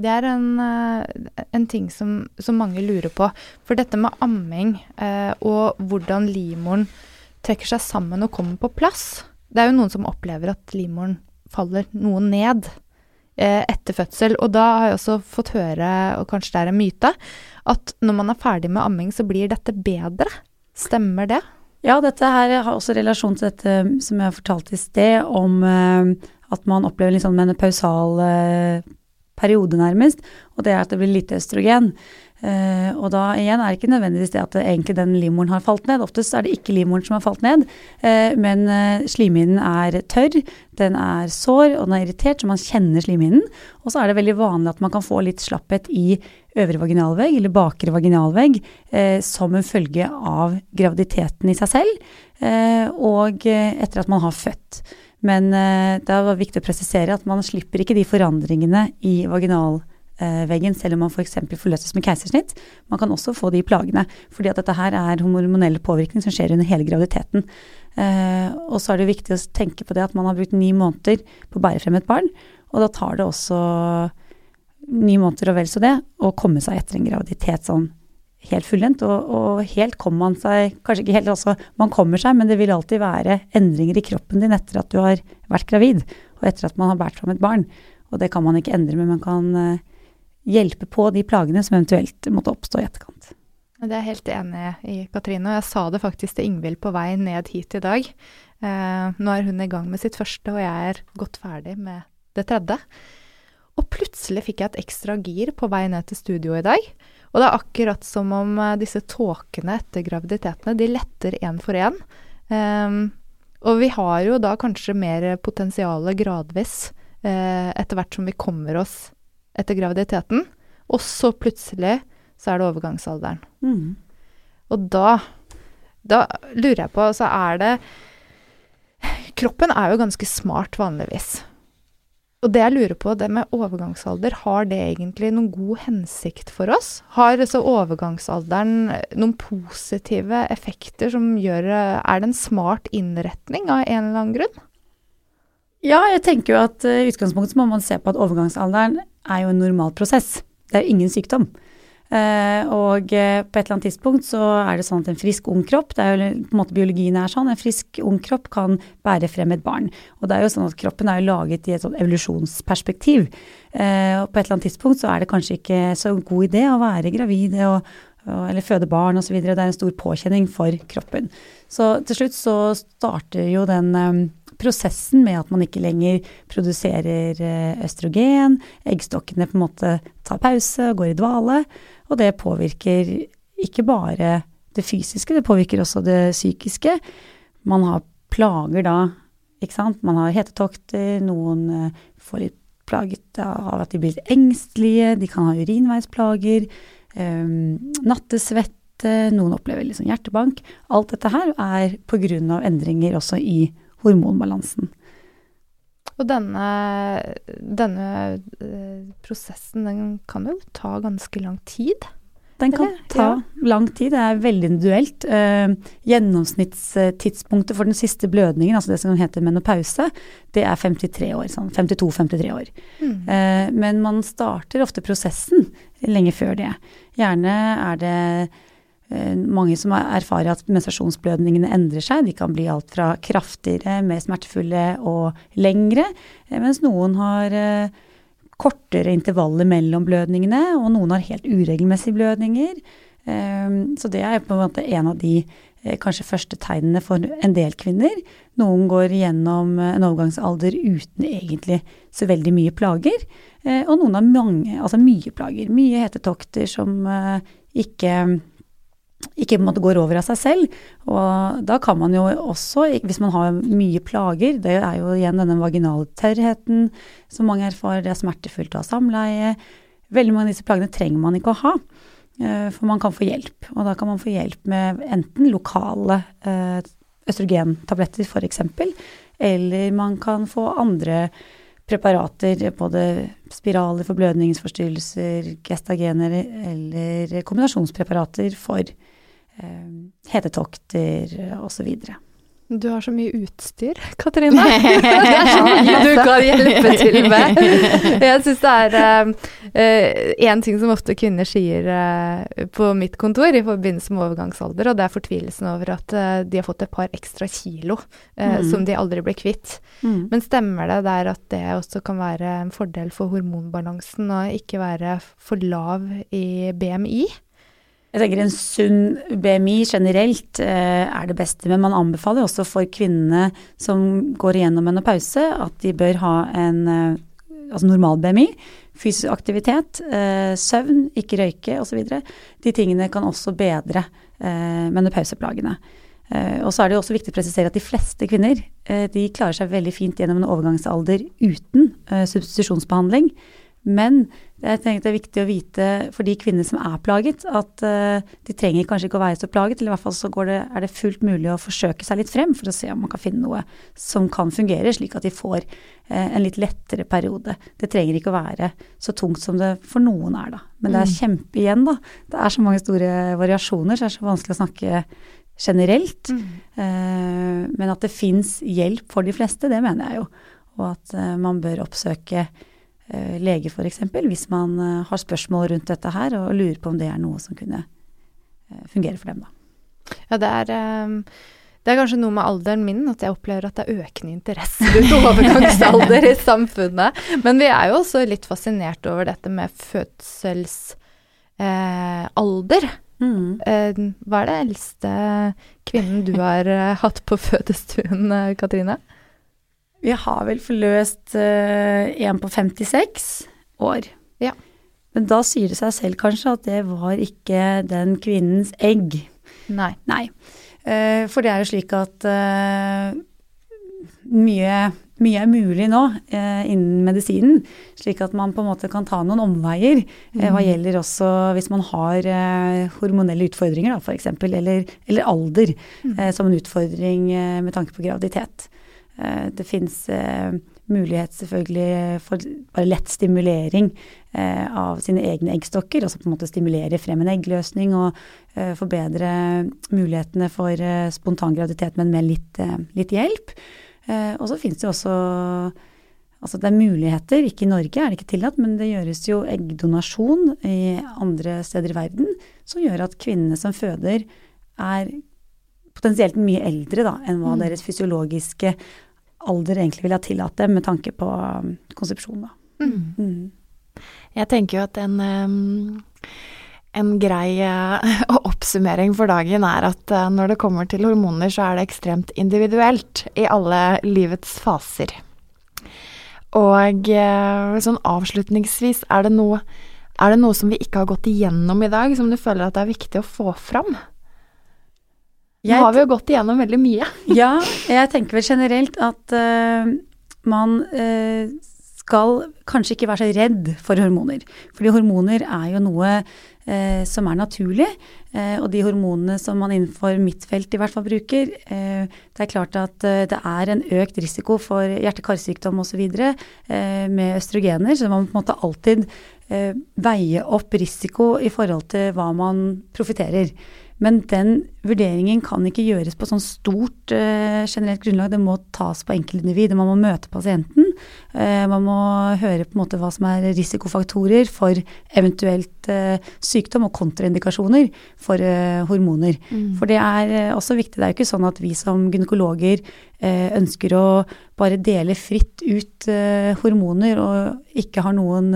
det er en, eh, en ting som, som mange lurer på. For dette med amming eh, og hvordan livmoren trekker seg sammen og kommer på plass Det er jo noen som opplever at livmoren faller noe ned etter fødsel. Og da har jeg også fått høre, og kanskje det er en myte, at når man er ferdig med amming, så blir dette bedre. Stemmer det? Ja, dette her har også relasjon til dette som jeg fortalte i sted, om eh, at man opplever litt sånn menopausal eh, periode, nærmest. Og det er at det blir lite østrogen. Eh, og da igjen er det ikke nødvendigvis det at det, egentlig den livmoren har falt ned. Oftest er det ikke livmoren som har falt ned, uh, men uh, slimhinnen er tørr, den er sår og den er irritert, så man kjenner slimhinnen. Og så er det veldig vanlig at man kan få litt slapphet i øvre vaginalvegg eller bakre vaginalvegg som en følge av graviditeten i seg selv, og etter at man har født. Men det er viktig å presisere at man slipper ikke de forandringene i vaginalveggen selv om man f.eks. forløses med keisersnitt. Man kan også få de plagene, fordi at dette her er hormonell påvirkning som skjer under hele graviditeten. Eh, og så er det viktig å tenke på det at man har brukt ni måneder på å bære frem et barn, og da tar det også ni måneder og vel så det å komme seg etter en graviditet sånn helt fullendt. Og, og helt kommer man seg Kanskje ikke helt, altså man kommer seg, men det vil alltid være endringer i kroppen din etter at du har vært gravid, og etter at man har båret fram et barn. Og det kan man ikke endre, men man kan eh, hjelpe på de plagene som eventuelt måtte oppstå i etterkant. Det er jeg helt enig i, Katrine. Og jeg sa det faktisk til Ingvild på vei ned hit i dag. Eh, nå er hun i gang med sitt første, og jeg er godt ferdig med det tredje. Og plutselig fikk jeg et ekstra gir på vei ned til studio i dag. Og det er akkurat som om eh, disse tåkene etter graviditetene, de letter én for én. Um, og vi har jo da kanskje mer potensial gradvis uh, etter hvert som vi kommer oss etter graviditeten. Og så plutselig så er det overgangsalderen. Mm. Og da, da lurer jeg på, så er det Kroppen er jo ganske smart vanligvis. Og det jeg lurer på, det med overgangsalder, har det egentlig noen god hensikt for oss? Har altså overgangsalderen noen positive effekter som gjør Er det en smart innretning av en eller annen grunn? Ja, jeg tenker jo at uh, i utgangspunktet må man se på at overgangsalderen er jo en normal prosess. Det er jo ingen sykdom. Eh, og eh, på et eller annet tidspunkt så er det sånn at en frisk ung kropp, det er jo på en måte biologien er sånn, en frisk ung kropp kan bære frem et barn. Og det er jo sånn at kroppen er jo laget i et sånn evolusjonsperspektiv. Eh, og på et eller annet tidspunkt så er det kanskje ikke så god idé å være gravid og, eller føde barn osv. Det er en stor påkjenning for kroppen. Så til slutt så starter jo den prosessen med at man ikke lenger produserer østrogen, eggstokkene på en måte tar pause og går i dvale, og det påvirker ikke bare det fysiske, det påvirker også det psykiske. Man har plager da, ikke sant. Man har hetetokter, noen eh, får litt plaget av at de blir engstelige, de kan ha urinveisplager, um, nattesvette, noen opplever liksom hjertebank. Alt dette her er pga. endringer også i hormonbalansen. Og denne, denne uh, prosessen, den kan jo ta ganske lang tid? Den kan ta ja. lang tid, det er veldig individuelt. Eh, gjennomsnittstidspunktet for den siste blødningen, altså det som heter menopause, det er 53 år. Sånn 52-53 år. Mm. Eh, men man starter ofte prosessen lenge før det. Gjerne er det Eh, mange som erfarer at menstruasjonsblødningene endrer seg. De kan bli alt fra kraftigere, mer smertefulle og lengre, eh, mens noen har eh, kortere intervaller mellom blødningene, og noen har helt uregelmessige blødninger. Så det er på en måte en av de kanskje første tegnene for en del kvinner. Noen går gjennom en overgangsalder uten egentlig så veldig mye plager, og noen har mange, altså mye plager. Mye hetetokter som ikke ikke på en måte går over av seg selv. Og da kan man jo også, hvis man har mye plager, det er jo igjen denne vaginaltørrheten som mange erfarer, det er smertefullt å ha samleie. Veldig mange av disse plagene trenger man ikke å ha, eh, for man kan få hjelp. Og da kan man få hjelp med enten lokale eh, østrogentabletter f.eks., eller man kan få andre preparater, både spiraler for blødningsforstyrrelser, gestagener eller kombinasjonspreparater for hetetokter osv. Du har så mye utstyr, Katrine. det er så mye du kan hjelpe til med. Jeg syns det er én uh, uh, ting som ofte kvinner sier uh, på mitt kontor i forbindelse med overgangsalder, og det er fortvilelsen over at de har fått et par ekstra kilo mm. som de aldri ble kvitt. Mm. Men stemmer det der at det også kan være en fordel for hormonbalansen å ikke være for lav i BMI? Jeg tenker en sunn BMI generelt eh, er det beste, men man anbefaler også for kvinnene som går igjennom menopause, at de bør ha en eh, altså normal BMI, fysisk aktivitet, eh, søvn, ikke røyke osv. De tingene kan også bedre menopauseplagene. Og så er det også viktig å presisere at de fleste kvinner de klarer seg veldig fint gjennom en overgangsalder uten substitusjonsbehandling. Men jeg tenker det er viktig å vite for de kvinnene som er plaget, at uh, de trenger kanskje ikke å være så plaget, eller i hvert fall så det, er det fullt mulig å forsøke seg litt frem for å se om man kan finne noe som kan fungere, slik at de får uh, en litt lettere periode. Det trenger ikke å være så tungt som det for noen er, da. Men det er mm. kjempe igjen, da. Det er så mange store variasjoner, så det er så vanskelig å snakke generelt. Mm. Uh, men at det fins hjelp for de fleste, det mener jeg jo. Og at man bør oppsøke Eh, lege f.eks., hvis man eh, har spørsmål rundt dette her og lurer på om det er noe som kunne eh, fungere for dem, da. Ja, det er, det er kanskje noe med alderen min at jeg opplever at det er økende interesse rundt overgangsalder i samfunnet. Men vi er jo også litt fascinert over dette med fødselsalder. Eh, mm. hva er det eldste kvinnen du har hatt på fødestuen, Katrine? Vi har vel forløst uh, en på 56 år. Ja. Men da sier det seg selv kanskje at det var ikke den kvinnens egg. Nei. Nei. Uh, for det er jo slik at uh, mye, mye, er mulig nå uh, innen medisinen. Slik at man på en måte kan ta noen omveier mm. hva gjelder også hvis man har hormonelle utfordringer, da, f.eks. Eller, eller alder mm. som en utfordring med tanke på graviditet. Eh, det fins eh, mulighet selvfølgelig for bare lett stimulering eh, av sine egne eggstokker. Altså på en måte stimulere frem en eggløsning og forbedre mulighetene for spontan graviditet, men med litt, litt hjelp. Og så finnes det jo også Altså det er muligheter, ikke i Norge er det ikke tillatt, men det gjøres jo eggdonasjon i andre steder i verden som gjør at kvinnene som føder er potensielt mye eldre da, enn hva Mm. deres fysiologiske alder egentlig ville ha tillatt det, med tanke på um, konsepsjon. Da. Mm. Mm. Jeg tenker jo at en, en grei eh, oppsummering for dagen er at eh, når det kommer til hormoner, så er det ekstremt individuelt i alle livets faser. Og eh, sånn avslutningsvis, er det noe er det noe som vi ikke har gått igjennom i dag, som du føler at det er viktig å få fram? Nå har vi jo gått igjennom veldig mye. Ja, jeg tenker vel generelt at uh, man uh, skal kanskje ikke være så redd for hormoner. Fordi hormoner er jo noe uh, som er naturlig. og de hormonene som man innenfor mitt felt i hvert fall bruker, det er klart at det er en økt risiko for hjerte-karsykdom osv. Eh, med østrogener, så man på en måte alltid veie opp risiko i forhold til hva man profitterer. Men den vurderingen kan ikke gjøres på sånn stort eh, generelt grunnlag. Det må tas på enkeltindivid. Man må møte pasienten. Eh, man må høre på en måte hva som er risikofaktorer for eventuelt eh, sykdom og kontraindikasjoner for eh, hormoner. For det er eh, også viktig. Det er jo ikke sånn at vi som gynekologer eh, ønsker å bare dele fritt ut hormoner og ikke har noen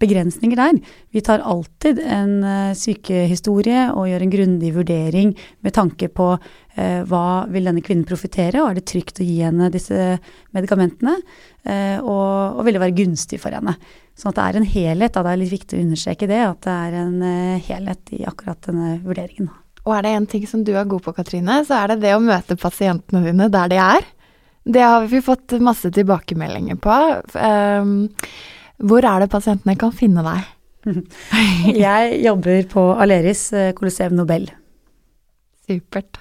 begrensninger der. Vi tar alltid en eh, sykehistorie og gjør en grundig vurdering med tanke på eh, hva vil denne kvinnen profitere, og er det trygt å gi henne disse medikamentene, eh, og, og vil det være gunstig for henne. Sånn at det er en helhet, da det er litt viktig å understreke det, at det er en eh, helhet i akkurat denne vurderingen. Og er det en ting som du er god på, Katrine, så er det det å møte pasientene dine der de er. Det har vi fått masse tilbakemeldinger på. Um, hvor er det pasientene kan finne deg? Jeg jobber på Aleris eh, Colosseum Nobel. Supert.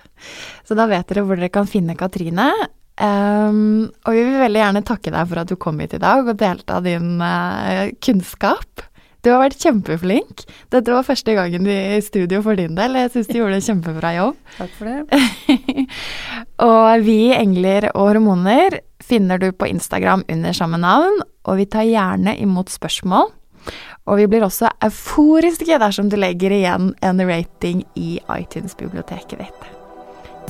Så da vet dere hvor dere kan finne Katrine. Um, og vi vil veldig gjerne takke deg for at du kom hit i dag og delte av din uh, kunnskap. Du har vært kjempeflink. Dette var første gangen i studio for din del. Jeg syns du gjorde en kjempebra jobb. Takk for det. og vi, Engler og hormoner, finner du på Instagram under samme navn, og vi tar gjerne imot spørsmål. Og vi blir også euforiske dersom du legger igjen en rating i iTunes-biblioteket ditt.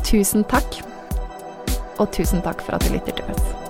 Tusen takk, og tusen takk for at du lytter til oss.